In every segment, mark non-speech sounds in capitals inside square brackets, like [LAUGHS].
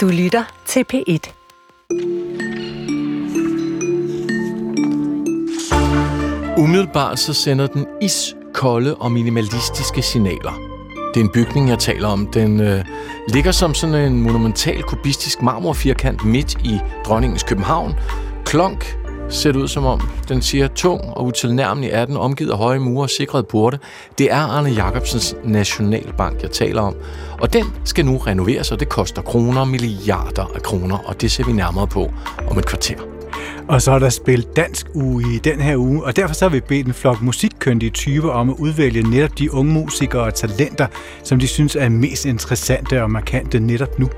Du lytter til P1. Umiddelbart så sender den iskolde og minimalistiske signaler. Det er en bygning, jeg taler om. Den øh, ligger som sådan en monumental kubistisk marmorfirkant midt i dronningens København. Klonk ser det ud som om. Den siger tung og utilnærmelig er den, omgivet af høje mure og sikrede porte. Det er Arne Jacobsens Nationalbank, jeg taler om. Og den skal nu renoveres, og det koster kroner, milliarder af kroner, og det ser vi nærmere på om et kvarter. Og så er der spillet dansk uge i den her uge, og derfor så har vi bedt en flok musikkyndige typer om at udvælge netop de unge musikere og talenter, som de synes er mest interessante og markante netop nu.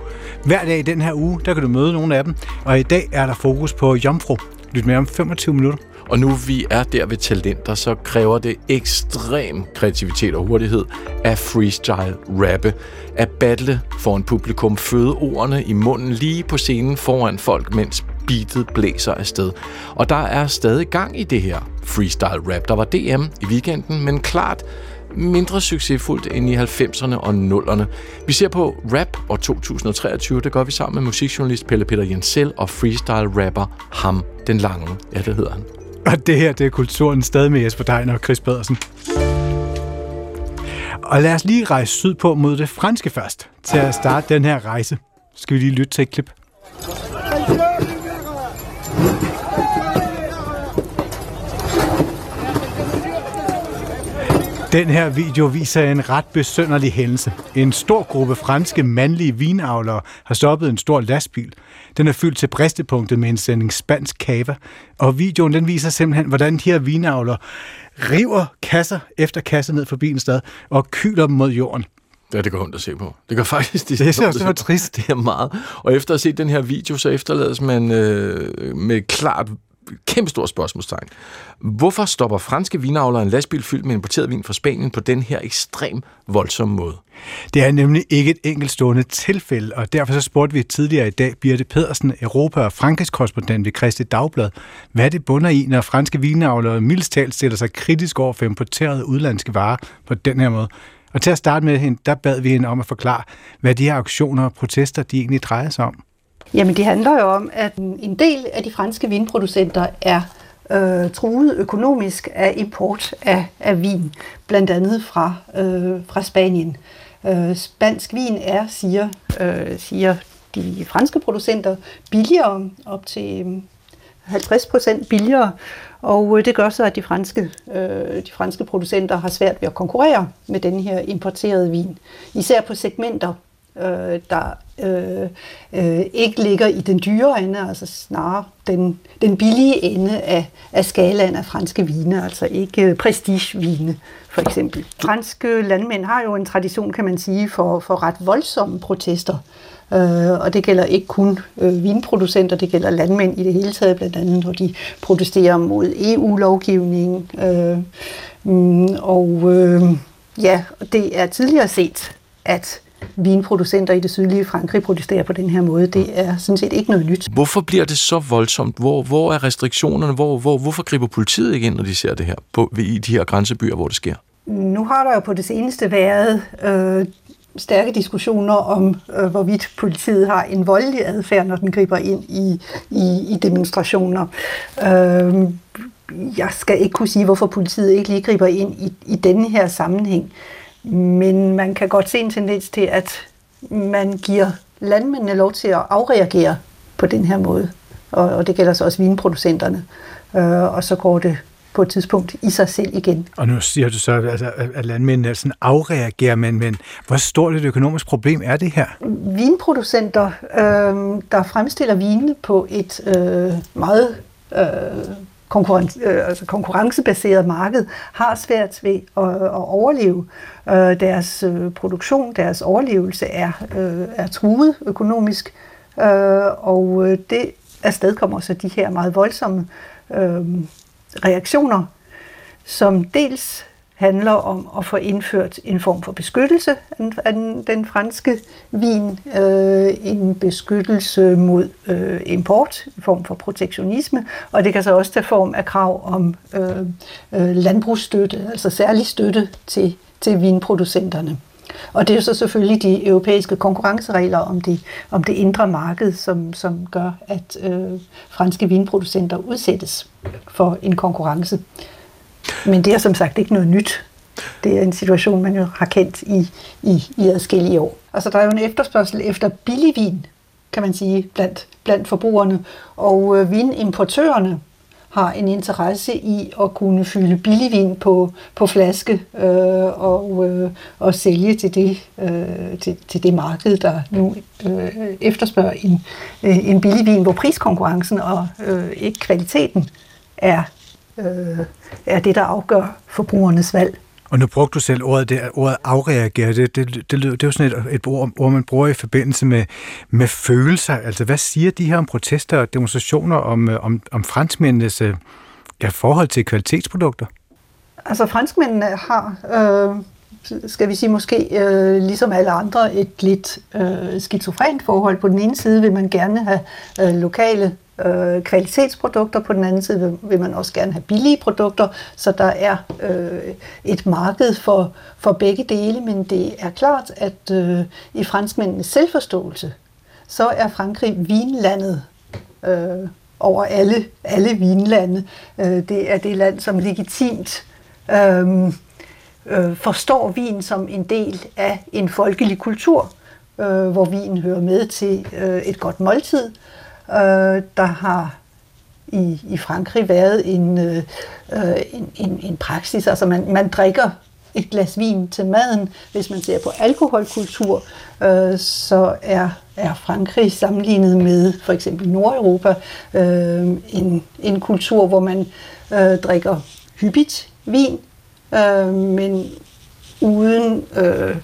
Hver dag i den her uge, der kan du møde nogle af dem, og i dag er der fokus på Jomfru. Lyt med om 25 minutter. Og nu vi er der ved talenter, så kræver det ekstrem kreativitet og hurtighed at freestyle rappe, at battle for en publikum, føde ordene i munden lige på scenen foran folk, mens beatet blæser afsted. Og der er stadig gang i det her freestyle rap. Der var DM i weekenden, men klart mindre succesfuldt end i 90'erne og 0'erne. Vi ser på rap år 2023, det gør vi sammen med musikjournalist Pelle Peter Jensel og freestyle rapper Ham den Lange. Ja, det hedder han. Og det her, det er kulturen stadig med Jesper Deiner og Chris Pedersen. Og lad os lige rejse sydpå mod det franske først, til at starte den her rejse. Skal vi lige lytte til et klip? Den her video viser en ret besønderlig hændelse. En stor gruppe franske mandlige vinavlere har stoppet en stor lastbil. Den er fyldt til bristepunktet med en sending spansk kava. Og videoen den viser simpelthen, hvordan de her vinavlere river kasser efter kasser ned forbi en stad og kyler dem mod jorden. Ja, det går ondt at se på. Det går faktisk... Det, det er var trist. Det er meget. Og efter at have set den her video, så efterlades man øh, med klart kæmpe stort spørgsmålstegn. Hvorfor stopper franske vinavlere en lastbil fyldt med importeret vin fra Spanien på den her ekstrem voldsomme måde? Det er nemlig ikke et enkeltstående tilfælde, og derfor så spurgte vi tidligere i dag Birte Pedersen, Europa- og Frankrigs korrespondent ved Christi Dagblad, hvad det bunder i, når franske vinavlere mildest talt stiller sig kritisk over for importerede udlandske varer på den her måde. Og til at starte med hende, der bad vi hende om at forklare, hvad de her aktioner og protester, de egentlig drejer sig om. Jamen det handler jo om, at en del af de franske vinproducenter er øh, truet økonomisk af import af, af vin, blandt andet fra, øh, fra Spanien. Øh, spansk vin er, siger, øh, siger de franske producenter, billigere, op til øh, 50 procent billigere, og øh, det gør så, at de franske, øh, de franske producenter har svært ved at konkurrere med den her importerede vin. Især på segmenter, øh, der øh, øh, ikke ligger i den dyre ende, altså snarere den, den billige ende af, af skalaen af franske vine, altså ikke øh, prestigevine for eksempel. Franske landmænd har jo en tradition, kan man sige, for, for ret voldsomme protester. Øh, og det gælder ikke kun øh, vinproducenter, det gælder landmænd i det hele taget, blandt andet når de protesterer mod EU-lovgivningen. Øh, mm, og øh, ja, det er tidligere set, at vinproducenter i det sydlige Frankrig protesterer på den her måde. Det er sådan set ikke noget nyt. Hvorfor bliver det så voldsomt? Hvor, hvor er restriktionerne? Hvor, hvor, hvorfor griber politiet ikke ind, når de ser det her på, i de her grænsebyer, hvor det sker? Nu har der jo på det seneste været øh, stærke diskussioner om, øh, hvorvidt politiet har en voldelig adfærd, når den griber ind i, i, i demonstrationer. Øh, jeg skal ikke kunne sige, hvorfor politiet ikke lige griber ind i, i denne her sammenhæng. Men man kan godt se en tendens til, at man giver landmændene lov til at afreagere på den her måde. Og, og det gælder så også vinproducenterne. Øh, og så går det på et tidspunkt i sig selv igen. Og nu siger du så, altså, at landmændene sådan afreagerer, men, men hvor stort et økonomisk problem er det her? Vinproducenter, øh, der fremstiller vine på et øh, meget øh, konkurrence, øh, altså konkurrencebaseret marked har svært ved at, at overleve. Øh, deres øh, produktion, deres overlevelse er, øh, er truet økonomisk, øh, og øh, det afstedkommer så de her meget voldsomme øh, reaktioner, som dels handler om at få indført en form for beskyttelse af den, den franske vin, øh, en beskyttelse mod øh, import i form for protektionisme, og det kan så også tage form af krav om øh, øh, landbrugsstøtte, altså særlig støtte til, til vinproducenterne. Og det er jo så selvfølgelig de europæiske konkurrenceregler om det, om det indre marked, som, som gør, at øh, franske vinproducenter udsættes for en konkurrence. Men det er som sagt ikke noget nyt. Det er en situation, man jo har kendt i, i, i adskillige år. Altså, der er jo en efterspørgsel efter billig vin, kan man sige, blandt, blandt forbrugerne. Og øh, vinimportørerne har en interesse i at kunne fylde billig vin på, på flaske øh, og, øh, og sælge til det, øh, til, til det marked, der nu øh, efterspørger en, øh, en billig vin, hvor priskonkurrencen og øh, ikke kvaliteten er, øh, er det, der afgør forbrugernes valg. Og nu brugte du selv ordet, det, ordet afreagere. Det, det, det, det, det er jo sådan et, et ord, ord, man bruger i forbindelse med, med følelser. Altså, hvad siger de her om protester og demonstrationer om, om, om franskmændenes øh, ja, forhold til kvalitetsprodukter? Altså, franskmændene har, øh, skal vi sige måske, øh, ligesom alle andre, et lidt øh, skizofrent forhold. På den ene side vil man gerne have øh, lokale øh, kvalitetsprodukter, på den anden side vil, vil man også gerne have billige produkter, så der er øh, et marked for, for begge dele, men det er klart, at øh, i franskmændenes selvforståelse, så er Frankrig vinlandet øh, over alle, alle vinlande. Øh, det er det land, som legitimt øh, øh, forstår vin som en del af en folkelig kultur, øh, hvor vin hører med til øh, et godt måltid, Øh, der har i, i Frankrig været en, øh, en, en, en praksis, altså man, man drikker et glas vin til maden. Hvis man ser på alkoholkultur, øh, så er, er Frankrig sammenlignet med for eksempel Nordeuropa øh, en, en kultur, hvor man øh, drikker hyppigt vin, øh, men uden øh,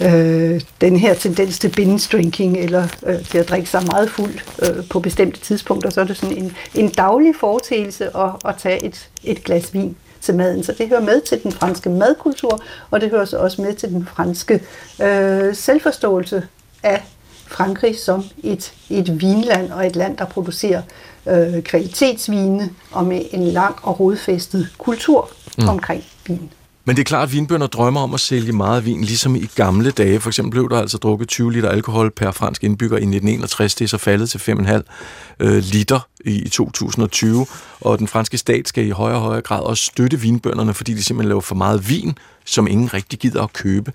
øh, den her tendens til binge drinking, eller øh, til at drikke sig meget fuld øh, på bestemte tidspunkter, så er det sådan en, en daglig foretagelse at, at tage et, et glas vin til maden. Så det hører med til den franske madkultur, og det hører så også med til den franske øh, selvforståelse af Frankrig som et, et vinland og et land, der producerer øh, kvalitetsvine og med en lang og rodfæstet kultur mm. omkring vin. Men det er klart, at vinbønder drømmer om at sælge meget vin, ligesom i gamle dage. For eksempel blev der altså drukket 20 liter alkohol per fransk indbygger i 1961. Det er så faldet til 5,5 øh, liter i 2020. Og den franske stat skal i højere og højere grad også støtte vinbønderne, fordi de simpelthen laver for meget vin, som ingen rigtig gider at købe.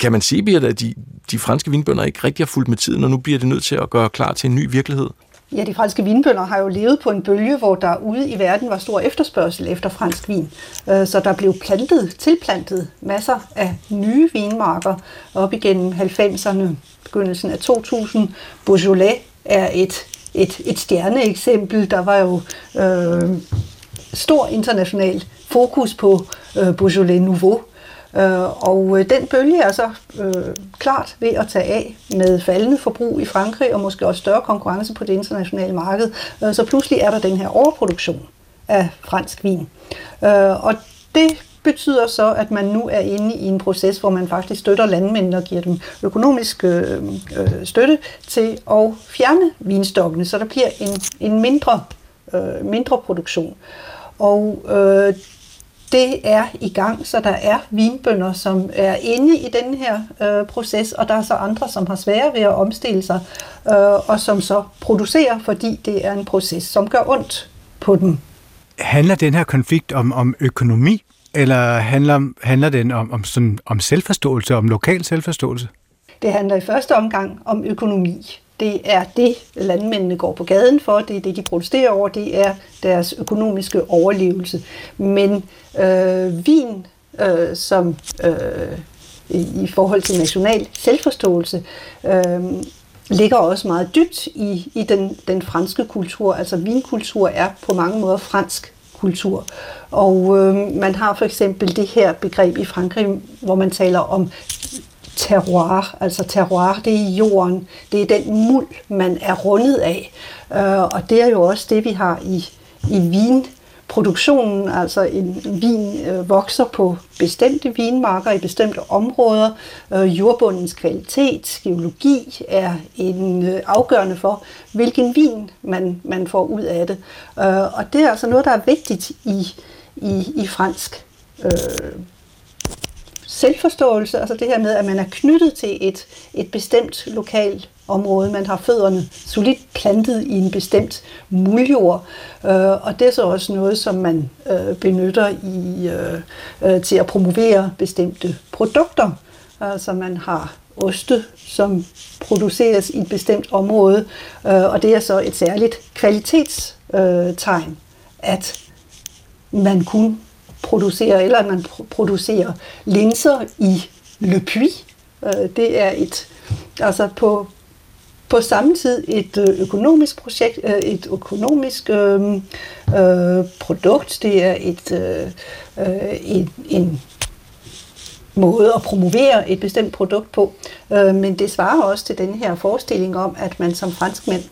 Kan man sige, Birte, at de, de franske vinbønder ikke rigtig har fulgt med tiden, og nu bliver det nødt til at gøre klar til en ny virkelighed? Ja, de franske vinbønder har jo levet på en bølge, hvor der ude i verden var stor efterspørgsel efter fransk vin. Øh, så der blev plantet, tilplantet masser af nye vinmarker op igennem 90'erne, begyndelsen af 2000. Beaujolais er et, et, et stjerneeksempel. Der var jo øh, stor international fokus på øh, Beaujolais Nouveau, Øh, og øh, den bølge er så øh, klart ved at tage af med faldende forbrug i Frankrig og måske også større konkurrence på det internationale marked. Øh, så pludselig er der den her overproduktion af fransk vin. Øh, og det betyder så, at man nu er inde i en proces, hvor man faktisk støtter landmændene og giver dem økonomisk øh, øh støtte til at fjerne vinstokkene, så der bliver en, en mindre, øh, mindre produktion. Og øh, det er i gang, så der er vinbønder, som er inde i den her øh, proces, og der er så andre, som har svære ved at omstille sig, øh, og som så producerer, fordi det er en proces, som gør ondt på dem. Handler den her konflikt om, om økonomi, eller handler, handler den om, om, sådan, om selvforståelse, om lokal selvforståelse? Det handler i første omgang om økonomi. Det er det, landmændene går på gaden for, det er det, de protesterer over, det er deres økonomiske overlevelse. Men øh, vin, øh, som øh, i forhold til national selvforståelse, øh, ligger også meget dybt i, i den, den franske kultur. Altså vinkultur er på mange måder fransk kultur. Og øh, man har for eksempel det her begreb i Frankrig, hvor man taler om terroir. Altså terroir, det er jorden. Det er den muld, man er rundet af. Øh, og det er jo også det, vi har i, i vin produktionen, altså en vin øh, vokser på bestemte vinmarker i bestemte områder. Øh, jordbundens kvalitet, geologi er en øh, afgørende for, hvilken vin man, man får ud af det. Øh, og det er altså noget, der er vigtigt i, i, i fransk øh, selvforståelse, altså det her med, at man er knyttet til et, et bestemt lokalt område. Man har fødderne solidt plantet i en bestemt muljord, øh, og det er så også noget, som man øh, benytter i, øh, øh, til at promovere bestemte produkter. Altså man har oste, som produceres i et bestemt område, øh, og det er så et særligt kvalitetstegn, øh, at man kun producerer, eller at man producerer linser i Le Puy. Øh, det er et, altså på, på samme tid et øh, økonomisk projekt, øh, et økonomisk øh, øh, produkt. Det er et, øh, en, en måde at promovere et bestemt produkt på. Øh, men det svarer også til den her forestilling om, at man som franskmænd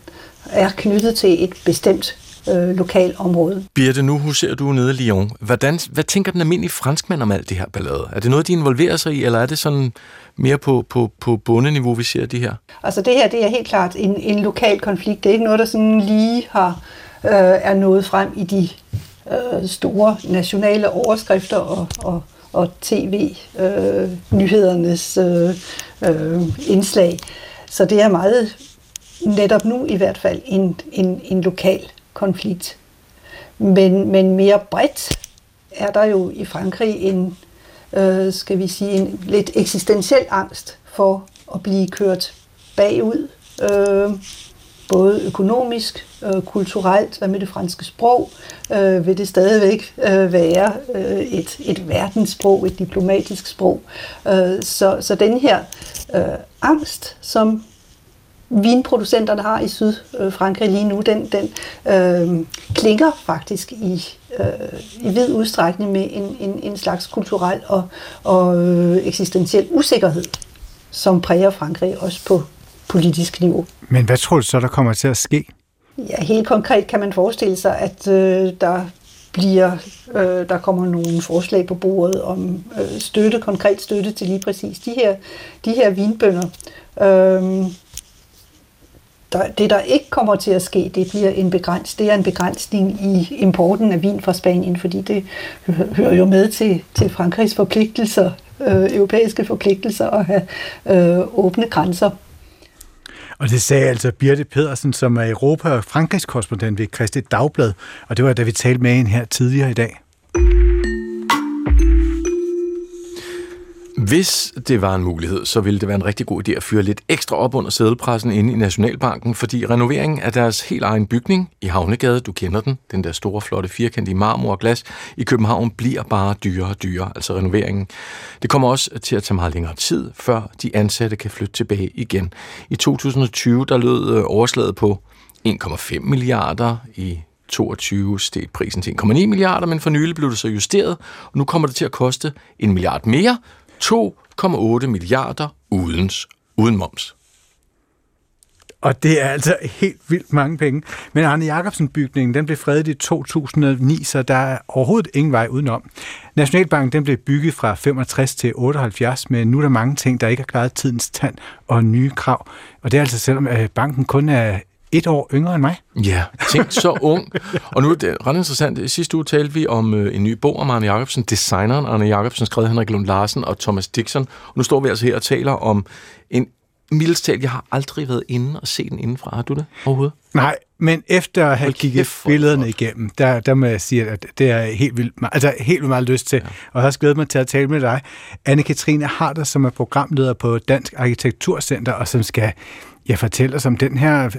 er knyttet til et bestemt øh, lokalområde. Birte, nu huserer du nede i Lyon. Hvordan, hvad tænker den almindelige franskmand om alt det her ballade? Er det noget, de involverer sig i, eller er det sådan mere på, på, på bundeniveau, vi ser det her? Altså det her, det er helt klart en, en lokal konflikt. Det er ikke noget, der sådan lige har øh, er nået frem i de øh, store nationale overskrifter og, og, og tv-nyhedernes øh, øh, indslag. Så det er meget, netop nu i hvert fald, en, en, en lokal konflikt. Men, men mere bredt er der jo i Frankrig en, øh, skal vi sige, en lidt eksistentiel angst for at blive kørt bagud, øh, både økonomisk, øh, kulturelt, hvad med det franske sprog, øh, vil det stadigvæk øh, være øh, et, et verdenssprog, et diplomatisk sprog. Øh, så, så den her øh, angst, som vinproducenterne har i Sydfrankrig lige nu, den, den øh, klinger faktisk i, øh, i vid udstrækning med en, en, en slags kulturel og, og øh, eksistentiel usikkerhed, som præger Frankrig også på politisk niveau. Men hvad tror du så, der kommer til at ske? Ja, helt konkret kan man forestille sig, at øh, der bliver, øh, der kommer nogle forslag på bordet om øh, støtte, konkret støtte til lige præcis de her, de her vinbønder. Øh, der, det, der ikke kommer til at ske, det bliver en begræns, det er en begrænsning i importen af vin fra Spanien, fordi det hører jo med til, til Frankrigs forpligtelser, øh, europæiske forpligtelser at have øh, åbne grænser. Og det sagde altså Birte Pedersen, som er Europa- og Frankrigs korrespondent ved Christi Dagblad, og det var da vi talte med hende her tidligere i dag. Hvis det var en mulighed, så ville det være en rigtig god idé at fyre lidt ekstra op under sædelpressen inde i Nationalbanken, fordi renoveringen af deres helt egen bygning i Havnegade, du kender den, den der store, flotte firkant i marmor og glas, i København bliver bare dyrere og dyrere, altså renoveringen. Det kommer også til at tage meget længere tid, før de ansatte kan flytte tilbage igen. I 2020, der lød øh, overslaget på 1,5 milliarder i 22 steg prisen til 1,9 milliarder, men for nylig blev det så justeret, og nu kommer det til at koste en milliard mere, 2,8 milliarder udens, uden moms. Og det er altså helt vildt mange penge. Men Arne Jacobsen-bygningen, den blev fredet i 2009, så der er overhovedet ingen vej udenom. Nationalbanken den blev bygget fra 65 til 78, men nu er der mange ting, der ikke har klaret tidens tand og nye krav. Og det er altså selvom banken kun er et år yngre end mig. Ja, tænk så ung. Og nu er det ret interessant. I sidste uge talte vi om øh, en ny bog om Arne Jacobsen. Designeren Arne Jacobsen skrev Henrik Lund Larsen og Thomas Dixon. Og nu står vi altså her og taler om en mildestal. Jeg har aldrig været inde og set den indenfra. Har du det overhovedet? Nej, men efter at have kigget billederne igennem, der, der må jeg sige, at det er helt vildt, altså helt vildt meget lyst til. Ja. Og jeg har glædet mig til at tale med dig. Anne-Katrine Harder, som er programleder på Dansk Arkitekturcenter, og som skal ja, fortælle os om den her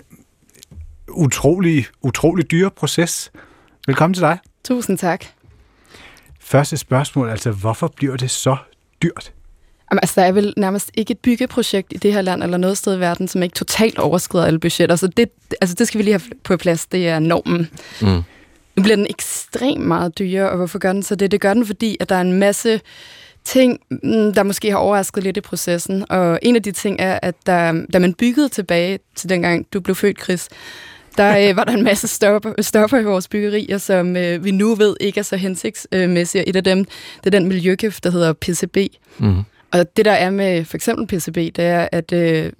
utrolig, utrolig dyre proces. Velkommen til dig. Tusind tak. Første spørgsmål, altså hvorfor bliver det så dyrt? Jamen, altså, der er vel nærmest ikke et byggeprojekt i det her land eller noget sted i verden, som ikke totalt overskrider alle budgetter. Så det, altså, det skal vi lige have på plads. Det er normen. Mm. Nu bliver den ekstremt meget dyrere, og hvorfor gør den så det? Det gør den, fordi at der er en masse ting, mm, der måske har overrasket lidt i processen. Og en af de ting er, at der, da man byggede tilbage til dengang, du blev født, Chris, der øh, var der en masse stoffer, stoffer i vores byggerier, som øh, vi nu ved ikke er så hensigtsmæssige. Et af dem, det er den miljøgift, der hedder PCB. Mm. Og det der er med for eksempel PCB, det er, at øh,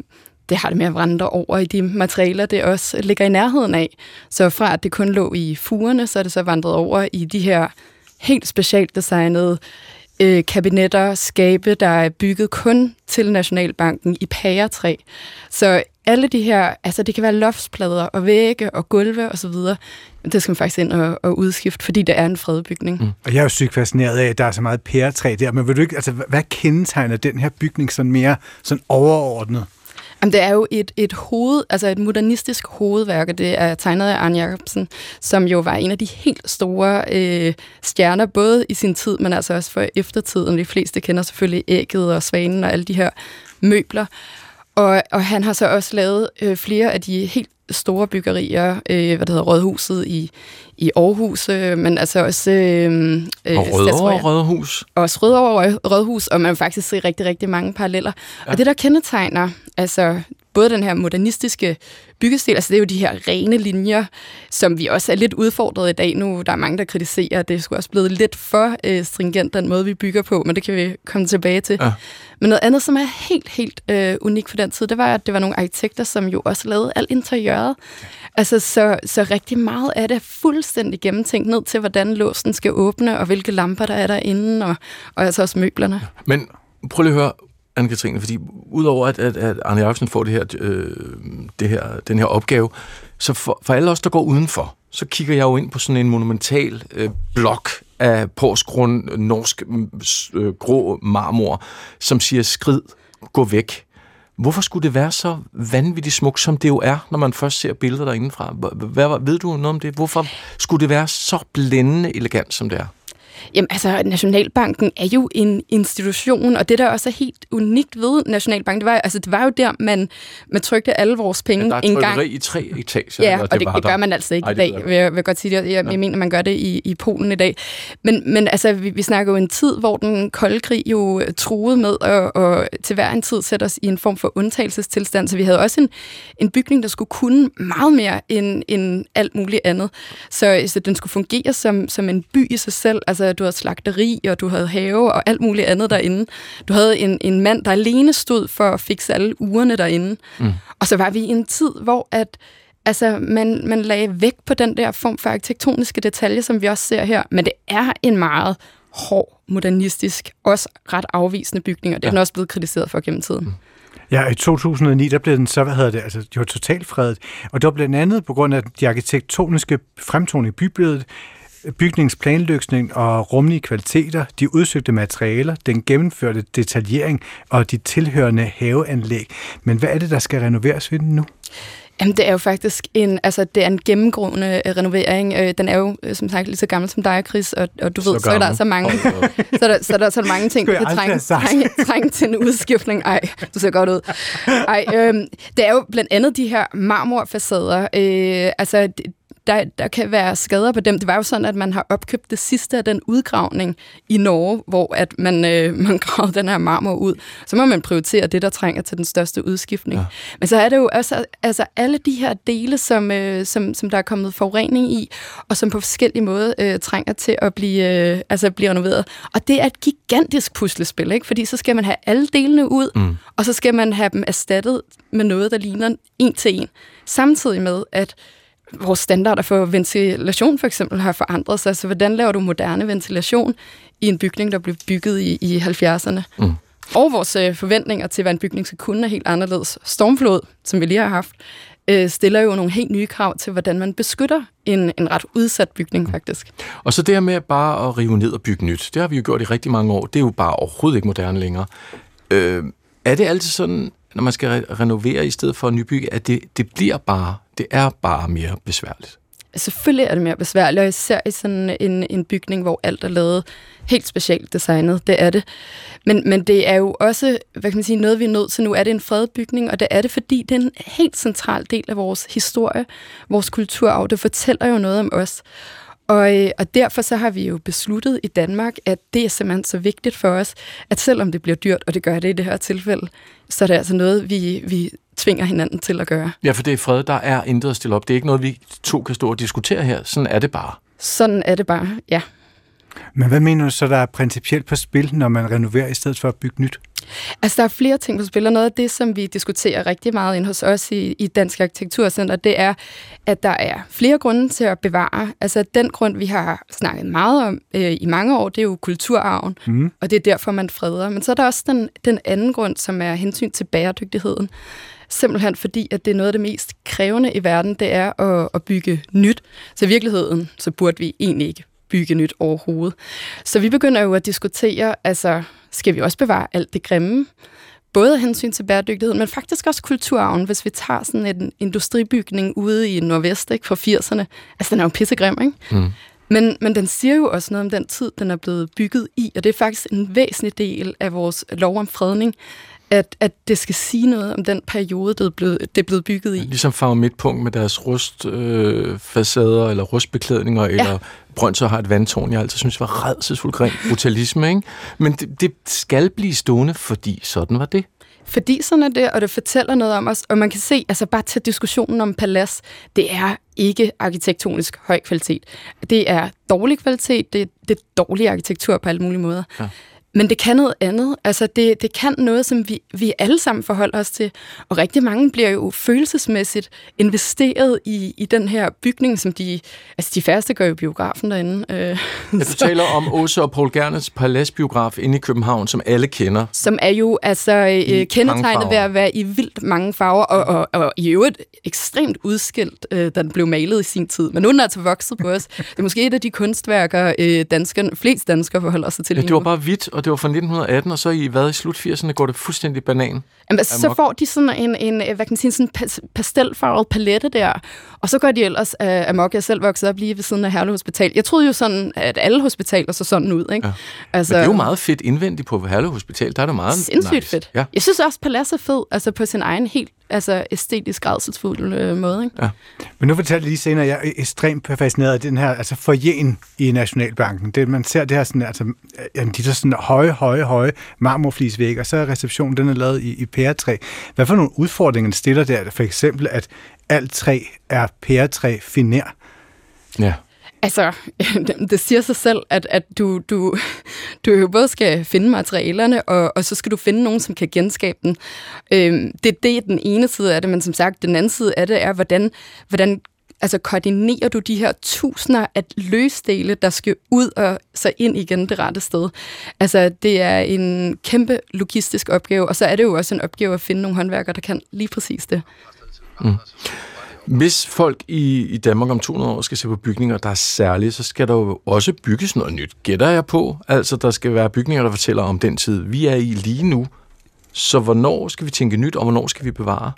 det har det med at vandre over i de materialer, det også ligger i nærheden af. Så fra at det kun lå i fugerne, så er det så vandret over i de her helt specielt designede øh, kabinetter, skabe, der er bygget kun til Nationalbanken i pæretræ. Så alle de her, altså det kan være loftsplader og vægge og gulve og så videre, det skal man faktisk ind og, og udskifte, fordi det er en fredbygning. Mm. Og jeg er jo sygt fascineret af, at der er så meget pæretræ der, men vil du ikke, altså, hvad kendetegner den her bygning sådan mere sådan overordnet? Jamen, det er jo et, et hoved, altså et modernistisk hovedværk, og det er tegnet af Arne Jacobsen, som jo var en af de helt store øh, stjerner, både i sin tid, men altså også for eftertiden. De fleste kender selvfølgelig ægget og svanen og alle de her møbler. Og, og han har så også lavet øh, flere af de helt store byggerier, øh, hvad det hedder, Rådhuset i, i Aarhus, øh, men altså også... Øh, øh og Rødovre Rådhus. Også Rødovre Rådhus, og man vil faktisk se rigtig, rigtig mange paralleller. Ja. Og det, der kendetegner altså både den her modernistiske byggestil, altså det er jo de her rene linjer, som vi også er lidt udfordret i dag nu. Der er mange, der kritiserer, at det skulle også blevet lidt for øh, stringent, den måde, vi bygger på, men det kan vi komme tilbage til. Ja. Men noget andet, som er helt, helt øh, unikt for den tid, det var, at det var nogle arkitekter, som jo også lavede alt interiøret. Altså, så, så rigtig meget af det er fuldstændig gennemtænkt ned til, hvordan låsen skal åbne, og hvilke lamper der er derinde, og, og altså også møblerne. Men prøv lige at høre, Anne-Katrine, fordi udover at, at, at Arne Jacobsen får det her, øh, det her, den her opgave, så for, for alle os, der går udenfor, så kigger jeg jo ind på sådan en monumental øh, blok af Porsgrund, norsk øh, grå marmor, som siger, skrid, gå væk. Hvorfor skulle det være så vanvittigt smukt, som det jo er, når man først ser billeder derindefra? Hvad, ved du noget om det? Hvorfor skulle det være så blændende elegant, som det er? Jamen altså, Nationalbanken er jo en institution, og det der også er helt unikt ved Nationalbanken, det var, altså, det var jo der, man, man trykte alle vores penge ja, en gang. i tre etager. Ja, og det, det, det gør man altså ikke Ej, i dag, vil jeg, vil jeg godt sige det. Jeg, ja. jeg mener, man gør det i, i Polen i dag. Men, men altså, vi, vi snakker jo en tid, hvor den kolde krig jo truede med at, og til hver en tid sætte os i en form for undtagelsestilstand, så vi havde også en, en bygning, der skulle kunne meget mere end, end alt muligt andet. Så, så den skulle fungere som, som en by i sig selv, altså du havde slagteri, og du havde have og alt muligt andet derinde. Du havde en, en mand, der alene stod for at fikse alle ugerne derinde. Mm. Og så var vi i en tid, hvor at altså, man, man lagde væk på den der form for arkitektoniske detaljer, som vi også ser her. Men det er en meget hård, modernistisk, også ret afvisende bygning, og det ja. er den også blevet kritiseret for gennem tiden. Mm. Ja, i 2009, der blev den så, hvad hedder det, altså, var totalt fredet. Og det var blandt andet på grund af de arkitektoniske fremtoning i bybilledet, bygningsplanløsning og rumlige kvaliteter, de udsøgte materialer, den gennemførte detaljering og de tilhørende haveanlæg. Men hvad er det, der skal renoveres ved den nu? Jamen, det er jo faktisk en, altså, det er en gennemgående øh, renovering. Øh, den er jo, øh, som sagt, lige så gammel som dig, Chris, og, og du så ved, så er der så mange, [LAUGHS] så er der, så er der, så er mange ting, der kan trænge, trænge, trænge til en udskiftning. Ej, du ser godt ud. Ej, øh, det er jo blandt andet de her marmorfacader. Øh, altså, der, der kan være skader på dem. Det var jo sådan, at man har opkøbt det sidste af den udgravning i Norge, hvor at man, øh, [LAUGHS] man gravede den her marmor ud. Så må man prioritere det, der trænger til den største udskiftning. Ja. Men så er det jo også altså, alle de her dele, som, øh, som, som der er kommet forurening i, og som på forskellige måder øh, trænger til at blive, øh, altså, blive renoveret. Og det er et gigantisk puslespil, ikke? fordi så skal man have alle delene ud, mm. og så skal man have dem erstattet med noget, der ligner en til en. Samtidig med, at vores standarder for ventilation for eksempel har forandret sig. Så hvordan laver du moderne ventilation i en bygning, der blev bygget i, i 70'erne? Mm. Og vores øh, forventninger til, hvad en bygning skal kunne, er helt anderledes. Stormflod, som vi lige har haft, øh, stiller jo nogle helt nye krav til, hvordan man beskytter en, en ret udsat bygning, faktisk. Og så det her med bare at rive ned og bygge nyt, det har vi jo gjort i rigtig mange år. Det er jo bare overhovedet ikke moderne længere. Øh, er det altid sådan, når man skal re- renovere i stedet for at nybygge, at det, det bliver bare, det er bare mere besværligt. Selvfølgelig er det mere besværligt, og især i sådan en, en bygning, hvor alt er lavet helt specielt designet. Det er det. Men, men det er jo også, hvad kan man sige, noget vi er nødt til nu. Er det en fredet bygning, og det er det, fordi det er en helt central del af vores historie, vores kulturarv. Det fortæller jo noget om os. Og, øh, og derfor så har vi jo besluttet i Danmark, at det er simpelthen så vigtigt for os, at selvom det bliver dyrt, og det gør det i det her tilfælde, så er det altså noget, vi, vi tvinger hinanden til at gøre. Ja, for det er fred, der er intet at stille op. Det er ikke noget, vi to kan stå og diskutere her. Sådan er det bare. Sådan er det bare, ja. Men hvad mener du så, der er principielt på spil, når man renoverer i stedet for at bygge nyt? Altså, der er flere ting på spil, og noget af det, som vi diskuterer rigtig meget ind hos os i, i Dansk Arkitekturcenter, det er, at der er flere grunde til at bevare. Altså, den grund, vi har snakket meget om øh, i mange år, det er jo kulturarven, mm. og det er derfor, man freder. Men så er der også den, den anden grund, som er hensyn til bæredygtigheden. Simpelthen fordi, at det er noget af det mest krævende i verden, det er at, at bygge nyt. Så i virkeligheden, så burde vi egentlig ikke bygge nyt overhovedet. Så vi begynder jo at diskutere, altså skal vi også bevare alt det grimme, både af hensyn til bæredygtighed, men faktisk også kulturarven, hvis vi tager sådan en industribygning ude i Nordvest ikke, fra 80'erne. Altså, den er jo pissegrim, ikke? Mm. Men, men den siger jo også noget om den tid, den er blevet bygget i, og det er faktisk en væsentlig del af vores lov om fredning, at, at det skal sige noget om den periode, det er blevet, det er blevet bygget i. Ligesom Farve Midtpunkt med deres rustfacader, øh, eller rustbeklædninger, ja. eller Brøndshøj har et vandtårn, jeg altid synes var redselsfuldt grim brutalisme, ikke? Men det, det skal blive stående, fordi sådan var det. Fordi sådan er det, og det fortæller noget om os, og man kan se, altså bare til diskussionen om palads, det er ikke arkitektonisk høj kvalitet. Det er dårlig kvalitet, det, det er dårlig arkitektur på alle mulige måder. Ja. Men det kan noget andet. Altså, det, det kan noget, som vi, vi alle sammen forholder os til. Og rigtig mange bliver jo følelsesmæssigt investeret i, i den her bygning, som de... Altså, de færreste gør jo biografen derinde. Øh, ja, du så. taler om Åse og Paul Gernes paladsbiograf inde i København, som alle kender. Som er jo altså øh, kendetegnet ved at være i vildt mange farver, og, og, og i øvrigt ekstremt udskilt, øh, da den blev malet i sin tid. Men nu er den altså vokset på os. Det er måske et af de kunstværker, øh, danskerne, flest danskere forholder sig til. Ja, det var bare hvidt, og det var fra 1918, og så i hvad i slut 80'erne går det fuldstændig banan. Jamen, så får de sådan en, en hvad kan man sige, sådan pastelfarvet palette der, og så går de ellers uh, amok. Jeg selv vokset op lige ved siden af Herlev Hospital. Jeg troede jo sådan, at alle hospitaler så sådan ud, ikke? Ja. Altså, Men det er jo meget fedt indvendigt på Herlev Hospital. Der er det meget Sindssygt nice. fedt. Ja. Jeg synes også, Palads er fed, altså på sin egen helt altså æstetisk redselsfuld øh, måde. Ikke? Ja. Men nu fortalte jeg lige senere, at jeg er ekstremt fascineret af den her altså forjen i Nationalbanken. Det, man ser det her sådan, altså, de der sådan høje, høje, høje marmorflisvæg, og så er receptionen, den er lavet i, i pæretræ. Hvad for nogle udfordringer stiller der? For eksempel, at alt træ er pæretræ finer. Ja. Altså, [LAUGHS] det siger sig selv, at, at du, du, du jo både skal finde materialerne, og, og så skal du finde nogen, som kan genskabe den. Øhm, det, det er den ene side af det, men som sagt, den anden side af det er, hvordan, hvordan altså koordinerer du de her tusinder af løsdele, der skal ud og så ind igen det rette sted. Altså, det er en kæmpe logistisk opgave, og så er det jo også en opgave at finde nogle håndværkere, der kan lige præcis det. Mm. Hvis folk i, i Danmark om 200 år skal se på bygninger, der er særlige, så skal der jo også bygges noget nyt, gætter jeg på. Altså, der skal være bygninger, der fortæller om den tid, vi er i lige nu. Så hvornår skal vi tænke nyt, og hvornår skal vi bevare?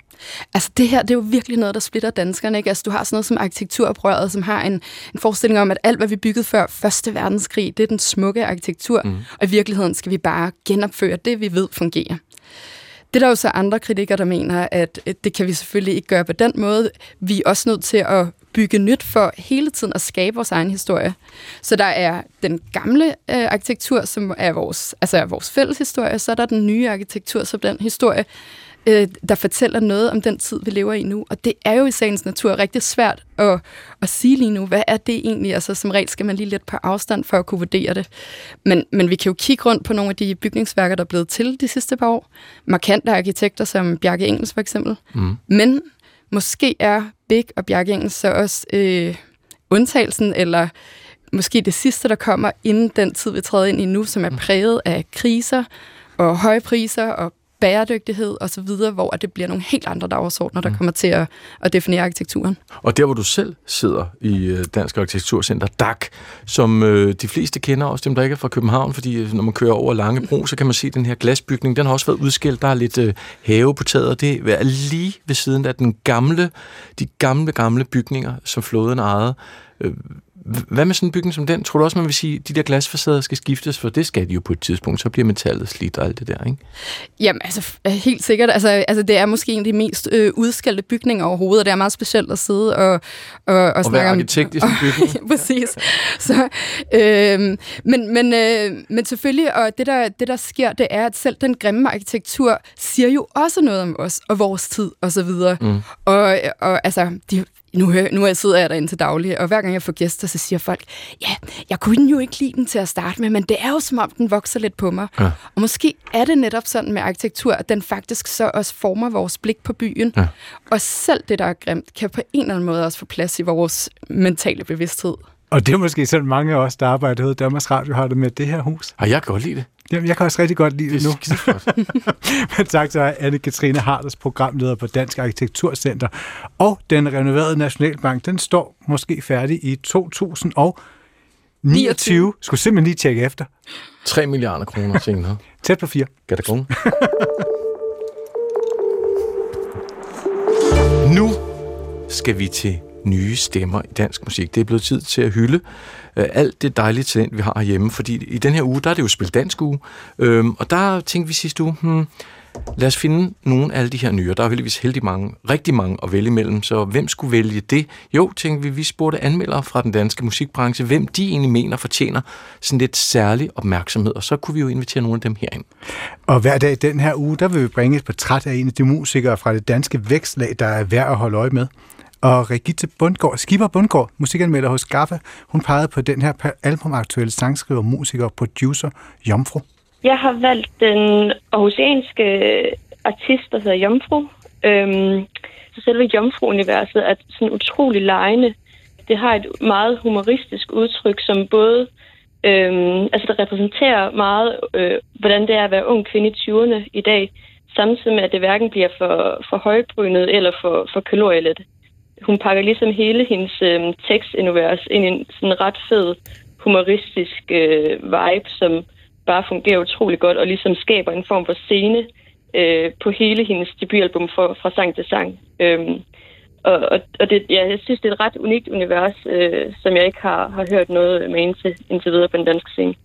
Altså det her, det er jo virkelig noget, der splitter danskerne. Ikke? Altså du har sådan noget som arkitekturoprøret, som har en, en forestilling om, at alt, hvad vi byggede før Første Verdenskrig, det er den smukke arkitektur. Mm. Og i virkeligheden skal vi bare genopføre det, vi ved fungerer. Det er der jo så andre kritikere, der mener, at det kan vi selvfølgelig ikke gøre på den måde. Vi er også nødt til at bygge nyt for hele tiden at skabe vores egen historie. Så der er den gamle øh, arkitektur, som er vores, altså er vores fælles historie, så er der den nye arkitektur, som den historie, øh, der fortæller noget om den tid, vi lever i nu. Og det er jo i sagens natur rigtig svært at, at sige lige nu, hvad er det egentlig? Altså som regel skal man lige lidt på afstand for at kunne vurdere det. Men, men vi kan jo kigge rundt på nogle af de bygningsværker, der er blevet til de sidste par år. Markante arkitekter som Bjarke Engels for eksempel. Mm. Men måske er Big og Bjarke Engels så også øh, undtagelsen, eller måske det sidste, der kommer inden den tid, vi træder ind i nu, som er mm. præget af kriser og høje priser og bæredygtighed og så videre, hvor det bliver nogle helt andre dagsordner, der mm. kommer til at, at definere arkitekturen. Og der, hvor du selv sidder i øh, Dansk Arkitekturcenter, DAC, som øh, de fleste kender, også dem, der ikke er fra København, fordi øh, når man kører over Langebro, så kan man se den her glasbygning, den har også været udskilt, der er lidt øh, have på taget, og det er lige ved siden af den gamle, de gamle, gamle bygninger, som flåden ejede. Øh, hvad med sådan en bygning som den? Tror du også, man vil sige, at de der glasfacader skal skiftes? For det skal de jo på et tidspunkt. Så bliver metallet slidt og alt det der, ikke? Jamen, altså helt sikkert. Altså, altså det er måske en af de mest øh, udskældte bygninger overhovedet, og det er meget specielt at sidde og, og, og, og snakke om... arkitekt i sådan en [LAUGHS] bygning. Præcis. Så, øh, men, men, øh, men selvfølgelig, og det der, det der sker, det er, at selv den grimme arkitektur siger jo også noget om os og vores tid og så videre. Mm. Og, og altså, de, nu, nu sidder jeg derinde til daglig, og hver gang jeg får gæster, så siger folk, ja, jeg kunne jo ikke lide den til at starte med, men det er jo som om, den vokser lidt på mig. Ja. Og måske er det netop sådan med arkitektur, at den faktisk så også former vores blik på byen. Ja. Og selv det, der er grimt, kan på en eller anden måde også få plads i vores mentale bevidsthed. Og det er måske sådan mange af os, der arbejder hos Danmarks Radio, har det med det her hus. Og jeg kan godt lide det. Jamen, jeg kan også rigtig godt lide det, det nu. [LAUGHS] Men tak til Anne-Katrine Harders, programleder på Dansk Arkitekturcenter. Og den renoverede Nationalbank, den står måske færdig i 2029. Skulle simpelthen lige tjekke efter. 3 milliarder kroner senere. Tæt på fire. Gadagong. [LAUGHS] nu skal vi til nye stemmer i dansk musik. Det er blevet tid til at hylde øh, alt det dejlige talent, vi har hjemme, fordi i den her uge, der er det jo Spil Dansk uge, øh, og der tænkte vi sidste uge, hmm, lad os finde nogle af alle de her nye, der er heldigvis heldig mange, rigtig mange at vælge imellem, så hvem skulle vælge det? Jo, tænkte vi, vi spurgte anmeldere fra den danske musikbranche, hvem de egentlig mener fortjener sådan lidt særlig opmærksomhed, og så kunne vi jo invitere nogle af dem herind. Og hver dag den her uge, der vil vi bringe et portræt af en af de musikere fra det danske vækstlag, der er værd at holde øje med. Og Regitte Bundgaard, Skipper Bundgaard, musikanmelder hos Gaffa, hun pegede på den her albumaktuelle sangskriver, musiker og producer Jomfru. Jeg har valgt den aarhusianske artist, der hedder Jomfru. Øhm, så selve Jomfru-universet er sådan utrolig lejende. Det har et meget humoristisk udtryk, som både øhm, altså det repræsenterer meget, øh, hvordan det er at være ung kvinde i 20'erne i dag, samtidig med, at det hverken bliver for, for højbrynet eller for, for kalorielet hun pakker ligesom hele hendes øh, tekstunivers ind i en sådan ret fed, humoristisk øh, vibe, som bare fungerer utrolig godt, og ligesom skaber en form for scene øh, på hele hendes debutalbum for, fra sang til sang. Øhm, og og, og det, ja, jeg synes, det er et ret unikt univers, øh, som jeg ikke har, har hørt noget med indtil, indtil videre på den danske scene.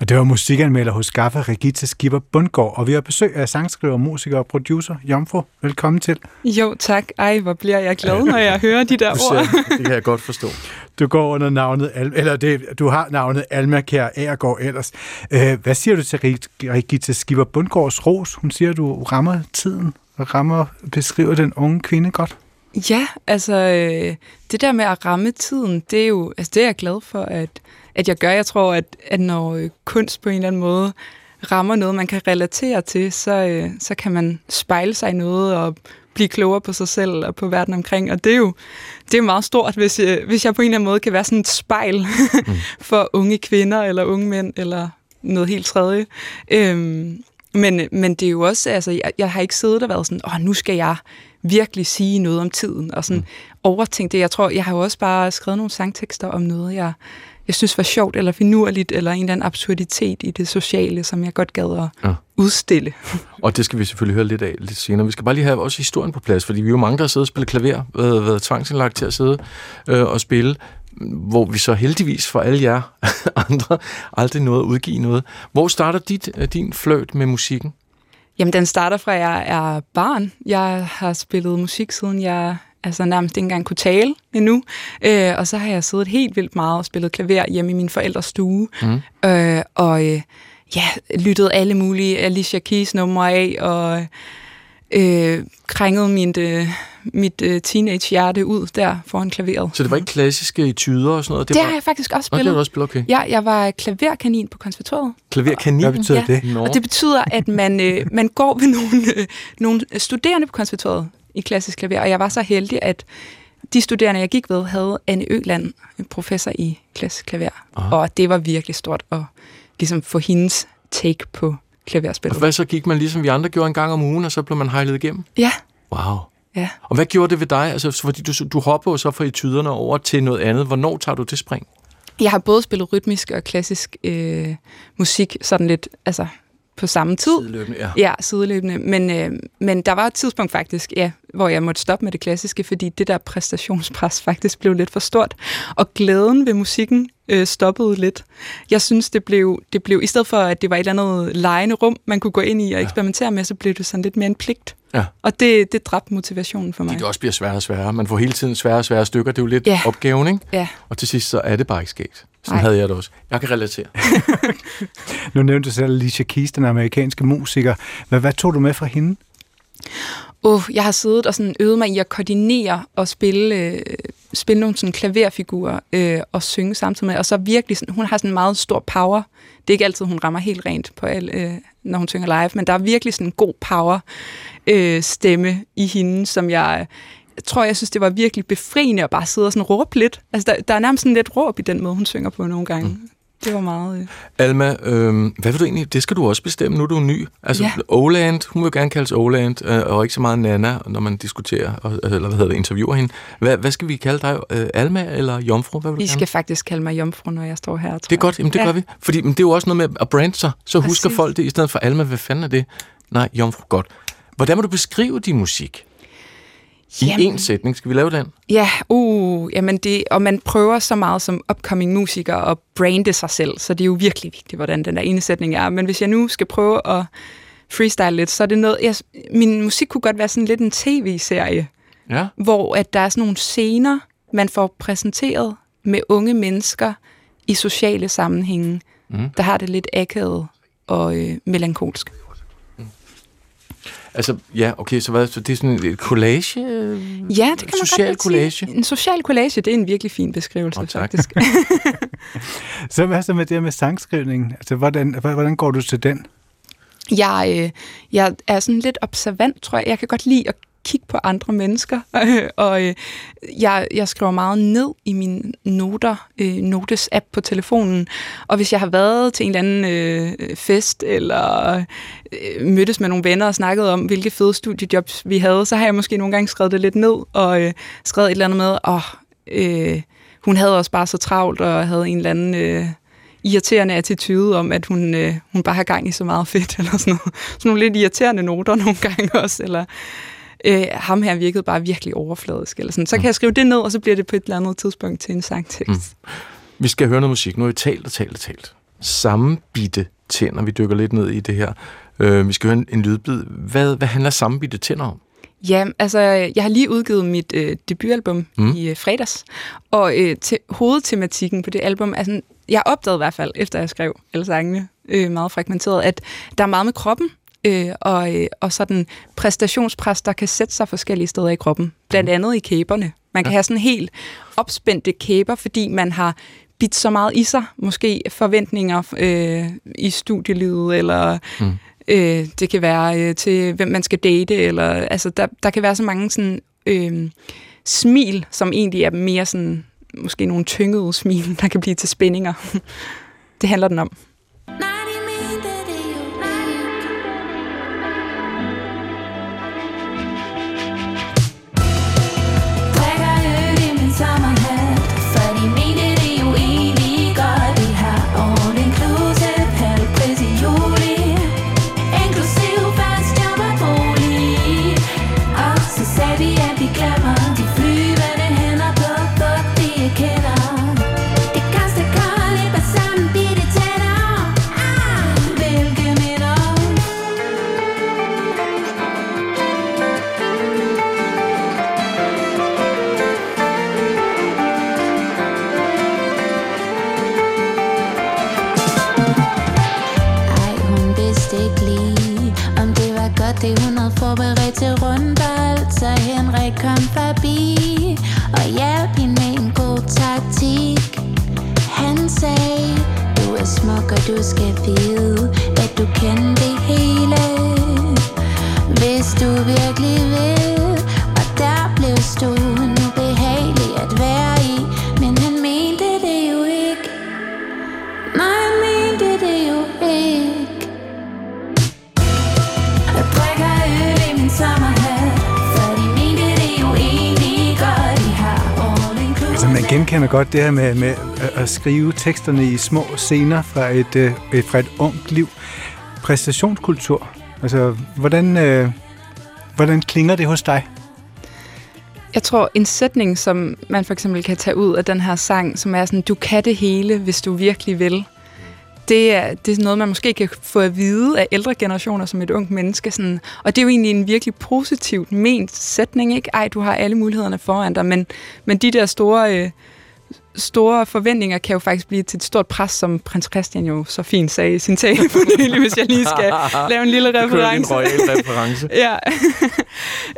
Og det var musikanmelder hos Gaffa Regita Skipper Bundgaard, og vi har besøg af sangskriver, musiker og producer Jomfru. Velkommen til. Jo, tak. Ej, hvor bliver jeg glad, når jeg hører de der ord. det kan jeg godt forstå. [LAUGHS] Du går under navnet, eller det, du har navnet Alma Kjær Agergaard ellers. Øh, hvad siger du til Regita Skipper Bundgaards ros? Hun siger, at du rammer tiden og rammer, beskriver den unge kvinde godt. Ja, altså øh, det der med at ramme tiden, det er jo, altså det er jeg glad for, at, at jeg gør. Jeg tror, at, at når øh, kunst på en eller anden måde rammer noget, man kan relatere til, så, øh, så kan man spejle sig i noget og blive klogere på sig selv og på verden omkring. Og det er jo det er meget stort, hvis jeg, hvis jeg på en eller anden måde kan være sådan et spejl mm. [LAUGHS] for unge kvinder eller unge mænd eller noget helt tredje. Øhm, men, men det er jo også, altså, jeg, jeg har ikke siddet og været sådan, åh, nu skal jeg virkelig sige noget om tiden, og sådan mm. overtænke det. Jeg tror, jeg har jo også bare skrevet nogle sangtekster om noget, jeg, jeg synes var sjovt, eller finurligt, eller en eller anden absurditet i det sociale, som jeg godt gad at ja. udstille. Og det skal vi selvfølgelig høre lidt af lidt senere. Vi skal bare lige have også historien på plads, fordi vi er jo mange, der har siddet og spillet klaver, været, været tvangsindlagt til at sidde øh, og spille, hvor vi så heldigvis for alle jer [LAUGHS] andre aldrig nåede at udgive noget. Hvor starter dit, øh, din fløjt med musikken? Jamen, den starter fra, at jeg er barn. Jeg har spillet musik, siden jeg altså nærmest ikke engang kunne tale endnu. Øh, og så har jeg siddet helt vildt meget og spillet klaver hjemme i min forældres stue. Mm. Øh, og øh, ja, lyttet alle mulige Alicia Keys numre af, og øh, krænget min, øh, mit øh, teenage-hjerte ud der foran klaveret. Så det var ikke klassiske etuder og sådan noget? Det, det var... har jeg faktisk også spillet. Okay, det har også spillet, okay. Ja, jeg var klaverkanin på konservatoriet. Klaverkanin? Hvad betyder ja. det? Og det betyder, at man, øh, man går ved nogle, øh, nogle studerende på konservatoriet i klassisk klaver, og jeg var så heldig, at de studerende, jeg gik ved, havde Anne Øland, professor i klassisk klaver. Aha. Og det var virkelig stort at ligesom få hendes take på klaverspillet. Og hvad så gik man ligesom vi andre gjorde en gang om ugen, og så blev man hejlet igennem? Ja. Wow. Ja. Og hvad gjorde det ved dig? Altså, fordi du, du hopper jo så fra etyderne over til noget andet. Hvornår tager du det spring? Jeg har både spillet rytmisk og klassisk øh, musik, sådan lidt, altså på samme tid. Sideløbende, ja. Ja, sideløbende. Men, øh, men der var et tidspunkt faktisk, ja, hvor jeg måtte stoppe med det klassiske, fordi det der præstationspres faktisk blev lidt for stort. Og glæden ved musikken øh, stoppede lidt. Jeg synes, det blev, det blev, i stedet for at det var et eller andet lejende rum, man kunne gå ind i og eksperimentere med, så blev det sådan lidt mere en pligt. Ja. Og det, det dræbte motivationen for mig. Det også bliver sværere og sværere. Man får hele tiden sværere og sværere stykker. Det er jo lidt ja. opgaven, ikke? Ja. Og til sidst så er det bare ikke sket. Sådan Ej. havde jeg det også. Jeg kan relatere. [LAUGHS] nu nævnte du selv Alicia Keys, den amerikanske musiker. Hvad, hvad tog du med fra hende? Uh, jeg har siddet og sådan øvet mig i at koordinere og spille, øh, spille nogle sådan klaverfigurer øh, og synge samtidig med. Og så virkelig, sådan, hun har sådan en meget stor power. Det er ikke altid, hun rammer helt rent, på al, øh, når hun synger live, men der er virkelig sådan en god power øh, stemme i hende, som jeg, jeg tror, jeg synes, det var virkelig befriende at bare sidde og sådan råbe lidt. Altså, der, der er nærmest sådan lidt råb i den måde, hun synger på nogle gange. Mm. Det var meget... Øh. Alma, øh, hvad vil du egentlig... Det skal du også bestemme, nu er du ny. Altså, ja. Oland, hun vil gerne kaldes Oland, øh, og ikke så meget Nana, når man diskuterer, og, eller hvad hedder det, interviewer hende. Hvad, hvad skal vi kalde dig? Øh, Alma eller Jomfru? Hvad vil du I skal faktisk kalde mig Jomfru, når jeg står her, tror Det er godt, jamen det ja. gør vi. Fordi men det er jo også noget med at brande sig, så Præcis. husker folk det, i stedet for Alma, hvad fanden er det? Nej, Jomfru, godt. Hvordan må du beskrive din musik? I jamen, én sætning. Skal vi lave den? Ja, uh, jamen det, og man prøver så meget som upcoming musiker at brande sig selv, så det er jo virkelig vigtigt, hvordan den der ene sætning er. Men hvis jeg nu skal prøve at freestyle lidt, så er det noget... Jeg, min musik kunne godt være sådan lidt en tv-serie, ja. hvor at der er sådan nogle scener, man får præsenteret med unge mennesker i sociale sammenhænge, mm. der har det lidt akavet og øh, melankolsk. Altså, ja, okay, så, hvad, så det er sådan en collage? Ja, det kan man social godt collage. Sige. En social collage, det er en virkelig fin beskrivelse, oh, faktisk. [LAUGHS] så hvad så med det med sangskrivningen? Altså, hvordan, hvordan går du til den? Jeg, øh, jeg er sådan lidt observant, tror jeg. Jeg kan godt lide at kigge på andre mennesker, [LAUGHS] og øh, jeg, jeg skriver meget ned i mine noter, øh, notes-app på telefonen, og hvis jeg har været til en eller anden øh, fest, eller øh, mødtes med nogle venner og snakket om, hvilke fede studiejobs vi havde, så har jeg måske nogle gange skrevet det lidt ned, og øh, skrevet et eller andet med, åh, øh, hun havde også bare så travlt, og havde en eller anden... Øh, irriterende attitude om, at hun, øh, hun bare har gang i så meget fedt, [LAUGHS] eller sådan noget. Sådan nogle lidt irriterende noter nogle gange også, eller øh, ham her virkede bare virkelig overfladisk. Eller sådan. Så kan jeg skrive det ned, og så bliver det på et eller andet tidspunkt til en sangtekst. Mm. Vi skal høre noget musik. Nu har vi talt og talt og talt. Sammenbitte tænder. Vi dykker lidt ned i det her. Øh, vi skal høre en, en lydbid. Hvad, hvad handler sammenbitte tænder om? Ja, altså, jeg har lige udgivet mit øh, debutalbum mm. i øh, fredags, og øh, til, hovedtematikken på det album er sådan, jeg opdagede i hvert fald, efter jeg skrev alle sangene, øh, meget fragmenteret, at der er meget med kroppen, øh, og, øh, og sådan præstationspres, der kan sætte sig forskellige steder i kroppen. Blandt mhm. andet i kæberne. Man kan ja. have sådan helt opspændte kæber, fordi man har bidt så meget i sig, måske forventninger øh, i studielivet, eller mm. øh, det kan være øh, til, hvem man skal date, eller altså, der, der kan være så mange sådan, øh, smil, som egentlig er mere sådan, måske nogle tyngede smil, [LAUGHS] der kan blive til spændinger. det handler den om. og du skal vide, at du kan det hele. Hvis du virkelig genkender godt det her med, med at skrive teksterne i små scener fra et, øh, et, fra et ungt liv. Præstationskultur. Altså, hvordan, øh, hvordan klinger det hos dig? Jeg tror, en sætning, som man for eksempel kan tage ud af den her sang, som er sådan, du kan det hele, hvis du virkelig vil det er, det er noget, man måske kan få at vide af ældre generationer som et ungt menneske. Sådan, og det er jo egentlig en virkelig positivt ment sætning. Ikke? Ej, du har alle mulighederne foran dig, men, men de der store øh, store forventninger kan jo faktisk blive til et stort pres, som prins Christian jo så fint sagde i sin tale [LAUGHS] for nylig, hvis jeg lige skal [LAUGHS] lave en lille reference. en royal reference. [LAUGHS] ja.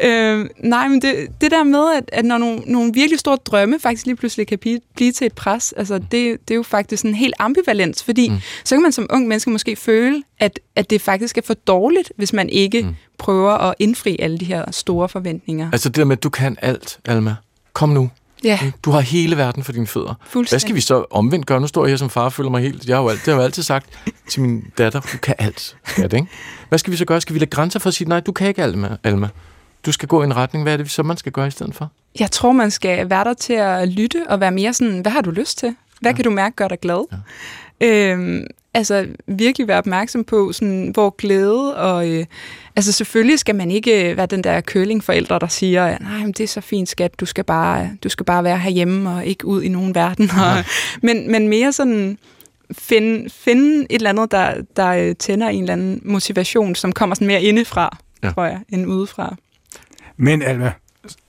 øh, nej, men det, det der med, at, at når nogle, nogle virkelig store drømme faktisk lige pludselig kan blive, blive til et pres, altså det, det er jo faktisk en helt ambivalens, fordi mm. så kan man som ung menneske måske føle, at, at det faktisk er for dårligt, hvis man ikke mm. prøver at indfri alle de her store forventninger. Altså det der med, at du kan alt, Alma. Kom nu. Ja. Du har hele verden for dine fødder. Hvad skal vi så omvendt gøre? Nu står jeg her som far og føler mig helt... Jeg har jo, alt, det har jo altid sagt til min datter, du kan alt. Skat, ikke? Hvad skal vi så gøre? Skal vi lægge grænser for at sige, nej, du kan ikke, Alma. Alma. Du skal gå i en retning. Hvad er det så, man skal gøre i stedet for? Jeg tror, man skal være der til at lytte og være mere sådan, hvad har du lyst til? Hvad ja. kan du mærke gør dig glad? Ja. Øhm, altså virkelig være opmærksom på, sådan, hvor glæde og... Øh, altså selvfølgelig skal man ikke være den der curlingforældre, der siger, nej, men det er så fint, skat, du skal bare, du skal bare være herhjemme og ikke ud i nogen verden. Og, men, men mere sådan finde, finde et eller andet, der, der øh, tænder en eller anden motivation, som kommer sådan mere indefra, ja. tror jeg, end udefra. Men Alma,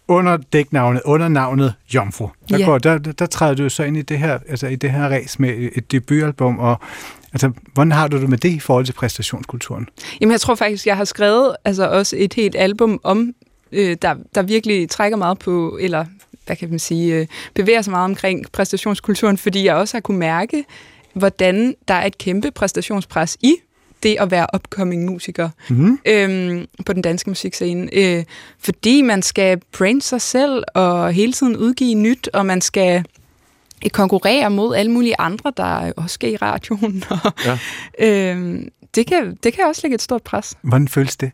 under dæknavnet, under navnet Jomfru, der, ja. går, der, der, der træder du så ind i det her, altså i det her race med et debutalbum, og Altså, hvordan har du det med det i forhold til præstationskulturen? Jamen, jeg tror faktisk, jeg har skrevet altså også et helt album om, øh, der, der virkelig trækker meget på, eller hvad kan man sige, øh, bevæger sig meget omkring præstationskulturen, fordi jeg også har kunne mærke, hvordan der er et kæmpe præstationspres i det at være upcoming musiker mm-hmm. øhm, på den danske musikscene. Øh, fordi man skal brande sig selv og hele tiden udgive nyt, og man skal konkurrere mod alle mulige andre, der også skal i radioen. [LAUGHS] Og, ja. øhm, det, kan, det kan også lægge et stort pres. Hvordan føles det?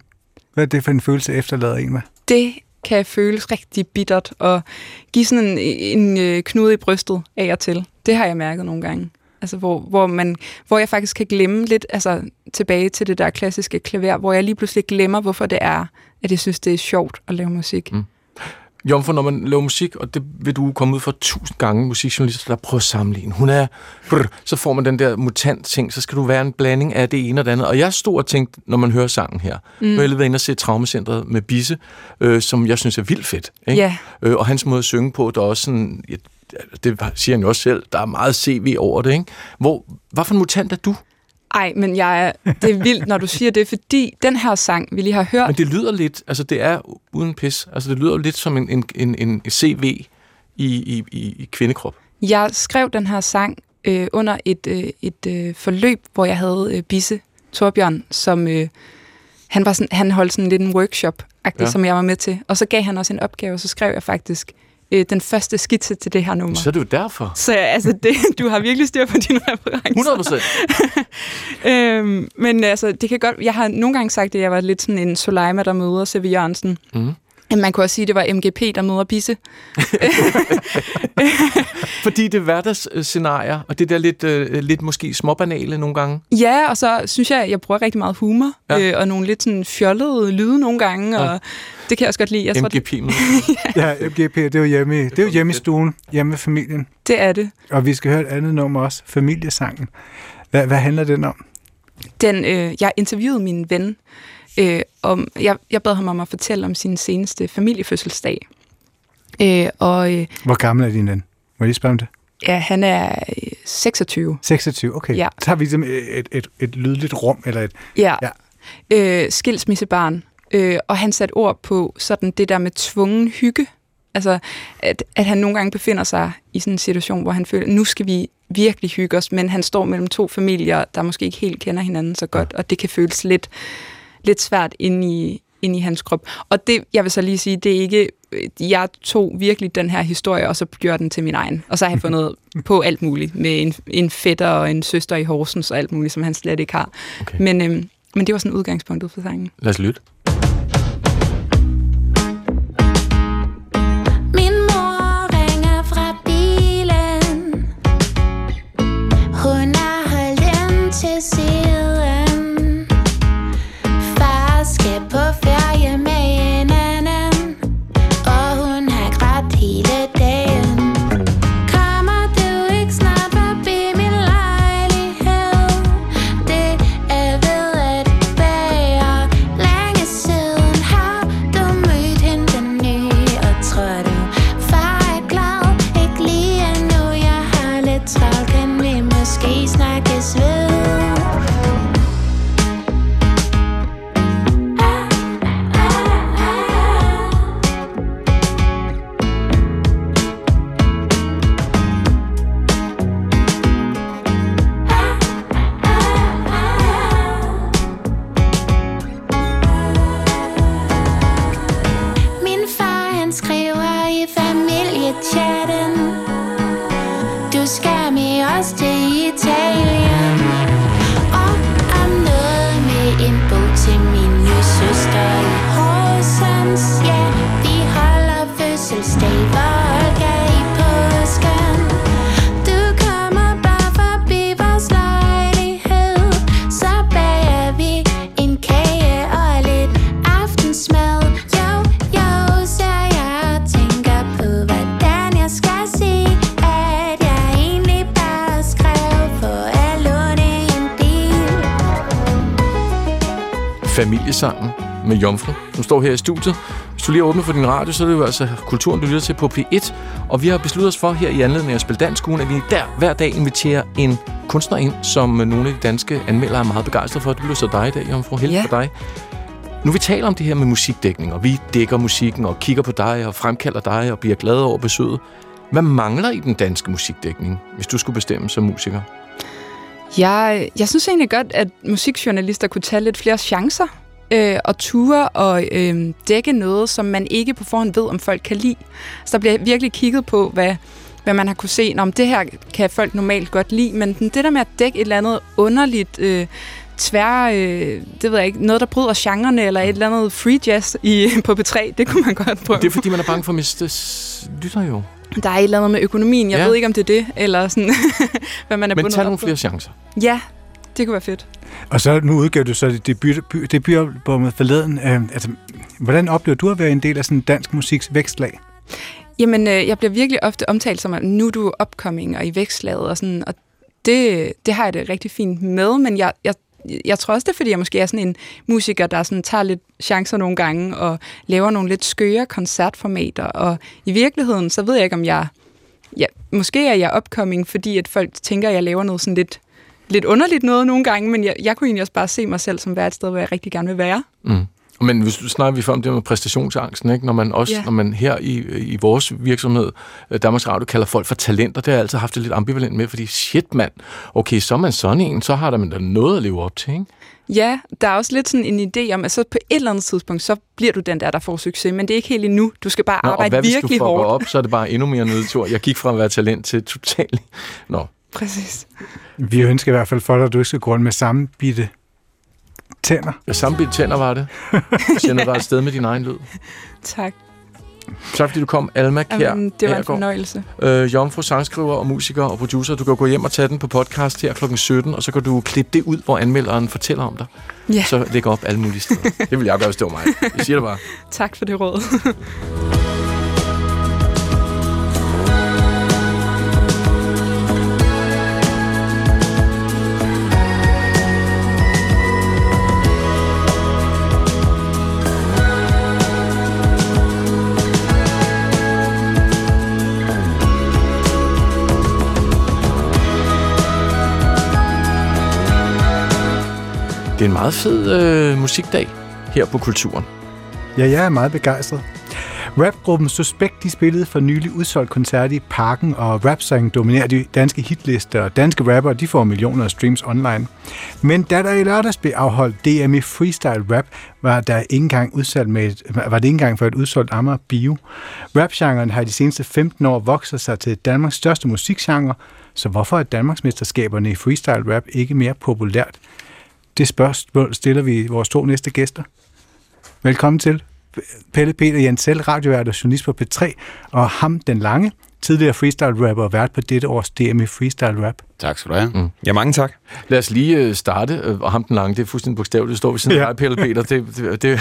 Hvad er det for en følelse, efterlader en med? Det kan føles rigtig bittert og give sådan en, en øh, knude i brystet af og til. Det har jeg mærket nogle gange. Altså, hvor, hvor, man, hvor jeg faktisk kan glemme lidt, altså tilbage til det der klassiske klaver, hvor jeg lige pludselig glemmer, hvorfor det er, at jeg synes, det er sjovt at lave musik. Mm. Jomfru, når man laver musik, og det vil du komme ud for tusind gange, musikjournalister, der prøver at sammenligne. Hun er, brr, så får man den der mutant-ting, så skal du være en blanding af det ene og det andet. Og jeg stod og tænkte, når man hører sangen her, mm. nu har jeg været inde og se Traumacentret med Bisse, øh, som jeg synes er vildt fedt. Ikke? Yeah. Øh, og hans måde at synge på, der er også sådan, ja, det siger han jo også selv, der er meget CV over det. Ikke? Hvor, hvad for en mutant er du? Ej, men jeg er, det er vildt, når du siger det, fordi den her sang, vi lige har hørt... Men det lyder lidt, altså det er uden pis, altså det lyder lidt som en, en, en, en CV i, i, i, i kvindekrop. Jeg skrev den her sang øh, under et, øh, et øh, forløb, hvor jeg havde øh, Bisse Torbjørn, som... Øh, han, var sådan, han holdt sådan lidt en workshop, ja. som jeg var med til. Og så gav han også en opgave, og så skrev jeg faktisk øh, den første skitse til det her nummer. Så er det jo derfor. Så altså, det, [LAUGHS] du har virkelig styr på dine referencer. 100 procent. [LAUGHS] øhm, men altså, det kan godt... Jeg har nogle gange sagt, at jeg var lidt sådan en Soleima, der møder Sevi Jørgensen. Mm. Man kunne også sige, at det var MGP, der møder Bisse. [LAUGHS] Fordi det er hverdagsscenarier, og det der lidt, øh, lidt måske småbanale nogle gange. Ja, og så synes jeg, at jeg bruger rigtig meget humor, ja. øh, og nogle lidt sådan fjollede lyde nogle gange, ja. og det kan jeg også godt lide. Jeg MGP. Tror, det... [LAUGHS] ja. ja, MGP, det er jo hjemme, det er jo hjemme i stuen, hjemme med familien. Det er det. Og vi skal høre et andet nummer også, familiesangen. Hvad, hvad handler den om? Den, øh, jeg interviewede min ven, øh, om, jeg, jeg bad ham om at fortælle om sin seneste familiefødselsdag. Øh, og, øh, Hvor gammel er din ven? Må jeg lige spørge om det? Ja, han er 26. 26, okay. Ja. Så har vi ligesom et, et, et, lydligt rum, eller et... Ja. ja. Øh, skilsmissebarn. Øh, og han satte ord på sådan det der med tvungen hygge. Altså, at, at han nogle gange befinder sig i sådan en situation, hvor han føler, nu skal vi virkelig hygge os, men han står mellem to familier, der måske ikke helt kender hinanden så godt, ja. og det kan føles lidt, lidt svært ind i, ind i hans krop. Og det, jeg vil så lige sige, det er ikke, jeg tog virkelig den her historie, og så gjorde den til min egen. Og så har jeg fundet [LAUGHS] på alt muligt, med en, en fætter og en søster i Horsens og alt muligt, som han slet ikke har. Okay. Men, øhm, men det var sådan udgangspunktet for sangen. Lad os lytte. skates like it's real her i studiet. Hvis du lige åbner for din radio, så er det jo altså kulturen, du lytter til på P1. Og vi har besluttet os for her i anledning af Spil Dansk Ugen, at vi der hver dag inviterer en kunstner ind, som nogle af de danske anmeldere er meget begejstrede for. Det bliver så dig i dag, Jomfru. Held Ja. for dig. Nu vi taler om det her med musikdækning, og vi dækker musikken og kigger på dig og fremkalder dig og bliver glade over besøget. Hvad mangler i den danske musikdækning, hvis du skulle bestemme som musiker? Jeg, jeg synes egentlig godt, at musikjournalister kunne tage lidt flere chancer øh, og ture og øh, dække noget, som man ikke på forhånd ved, om folk kan lide. Så der bliver virkelig kigget på, hvad, hvad man har kunne se. Men det her kan folk normalt godt lide, men det der med at dække et eller andet underligt... Øh, tvær, øh, det ved jeg ikke, noget, der bryder genrerne, eller et eller andet free jazz i, [LAUGHS] på P3, det kunne man godt prøve. Det er fordi, man er bange for at miste lytter jo. Der er et eller andet med økonomien, jeg Ja. ved ikke, om det er det, eller sådan, [LAUGHS] hvad man er Men bundet tag nogle flere chancer. Ja, det kunne være fedt. Og så nu udgav du så dit debut, debutalbummet forleden. Øh, altså, hvordan oplever du at være en del af sådan dansk musiks vækstlag? Jamen, øh, jeg bliver virkelig ofte omtalt som, at nu er du upcoming og i vækstlaget og sådan, og det, det har jeg det rigtig fint med, men jeg, jeg, jeg tror også, det er, fordi jeg måske er sådan en musiker, der sådan tager lidt chancer nogle gange og laver nogle lidt skøre koncertformater, og i virkeligheden, så ved jeg ikke, om jeg... Ja, måske er jeg upcoming, fordi at folk tænker, at jeg laver noget sådan lidt, lidt underligt noget nogle gange, men jeg, jeg kunne egentlig også bare se mig selv som være et sted, hvor jeg rigtig gerne vil være. Mm. Men hvis du snakker vi før om det med præstationsangsten, ikke? Når man også, Ja. når man her i, i vores virksomhed, øh, Danmarks Radio, kalder folk for talenter, det har jeg altid haft det lidt ambivalent med, fordi shit mand, okay, så er man sådan en, så har der man da noget at leve op til, ikke? Ja, der er også lidt sådan en idé om, at så på et eller andet tidspunkt, så bliver du den der, der får succes, men det er ikke helt endnu. Du skal bare Nå, og arbejde hvad hvis du hårdt. op, så er det bare endnu mere nedtur. Jeg gik fra at være talent til totalt... Nå, Præcis. Vi ønsker i hvert fald for dig, at du ikke skal gå rundt med samme bitte tænder. jeg sammenbidt tænder var det. Jeg sender dig afsted med din egen lyd. Tak. Tak fordi du kom, Alma Kjær. Jamen, det var en fornøjelse. øh, jomfru, sangskriver og musiker og producer. Du kan gå hjem og tage den på podcast her kl. 17, og så kan du klippe det ud, hvor anmelderen fortæller om dig. Ja, Så lægger op alle mulige steder. det vil jeg gøre, hvis det var mig. Jeg siger det bare. tak for det råd. Er en meget fed øh, musikdag her på Kulturen. Ja, jeg er meget begejstret. Rapgruppen Suspekt de spillede for nylig udsolgt koncert i Parken, og rapsangen dominerer de danske hitlister, og danske rapper de får millioner af streams online. Men da der i lørdags blev afholdt DM i Freestyle Rap, var, der ikke engang udsolgt med et, var det ikke engang for et udsolgt Amager Bio. Rapgenren har de seneste 15 år vokset sig til Danmarks største musikgenre, så hvorfor er Danmarksmesterskaberne i freestyle rap ikke mere populært? Det spørgsmål stiller vi vores to næste gæster. Velkommen til Pelle Peter Jensel, radiovært og journalist på P3, og ham den lange, tidligere freestyle rapper og vært på dette års DM i freestyle rap. Tak skal du have. Mm. Ja, mange tak. Lad os lige øh, starte, øh, og ham den lange, det er fuldstændig bogstaveligt, det står ved siden Ja. Pelle Peter. Det, det, det er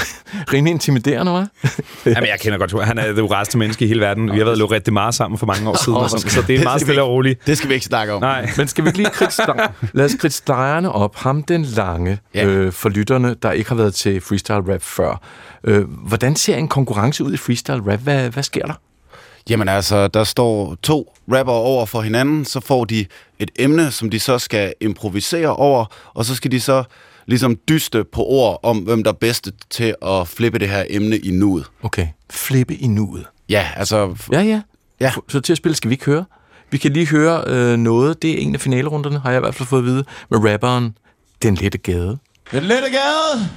rimelig intimiderende, hva'? [LAUGHS] Jamen, jeg kender godt, han er det rareste menneske i hele verden. Vi har været Lorette de Mar sammen for mange år siden, og sådan, så det er meget stille og roligt. Det skal vi ikke snakke om. Nej. [LAUGHS] Men skal vi ikke lige kridte [LAUGHS] Lad os kridte stregerne op. Ham den lange, Ja. øh, for lytterne, der ikke har været til freestyle rap før. Øh, hvordan ser en konkurrence ud i freestyle rap? Hvad, hvad sker der? Jamen altså, der står to rapper over for hinanden, så får de et emne, som de så skal improvisere over, og så skal de så ligesom dyste på ord om, hvem der er bedst til at flippe det her emne i nuet. Okay, flippe i nuet. Ja, altså... Ja, ja. Ja. Så til at spille skal vi ikke høre. Vi kan lige høre øh, noget. Det er en af finalerunderne, har jeg i hvert fald fået at vide, med rapperen Den Lette Gade. Den lette gade.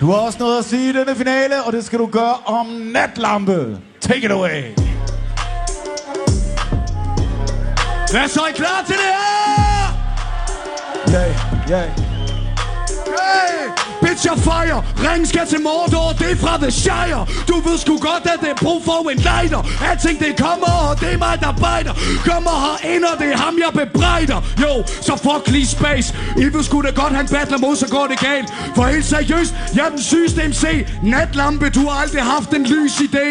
Du har også noget at sige i denne finale, og det skal du gøre om natlampe. Take it away. Så, er I klar til det her? Yeah, yeah. Hey, bitch, jeg fejrer. Ringen skal til Mordor, det er fra The Shire. Du ved sgu godt, at det er brug for en lighter. Alting det kommer, og det er mig, der bejder. Kommer herind, og det er ham, jeg bebrejder. Jo, så fuck lige space. I ved sgu da godt, han battler mod, så går det galt. For helt seriøst, jeg er den sygeste MC. Natlampe, du har aldrig haft en lys idé.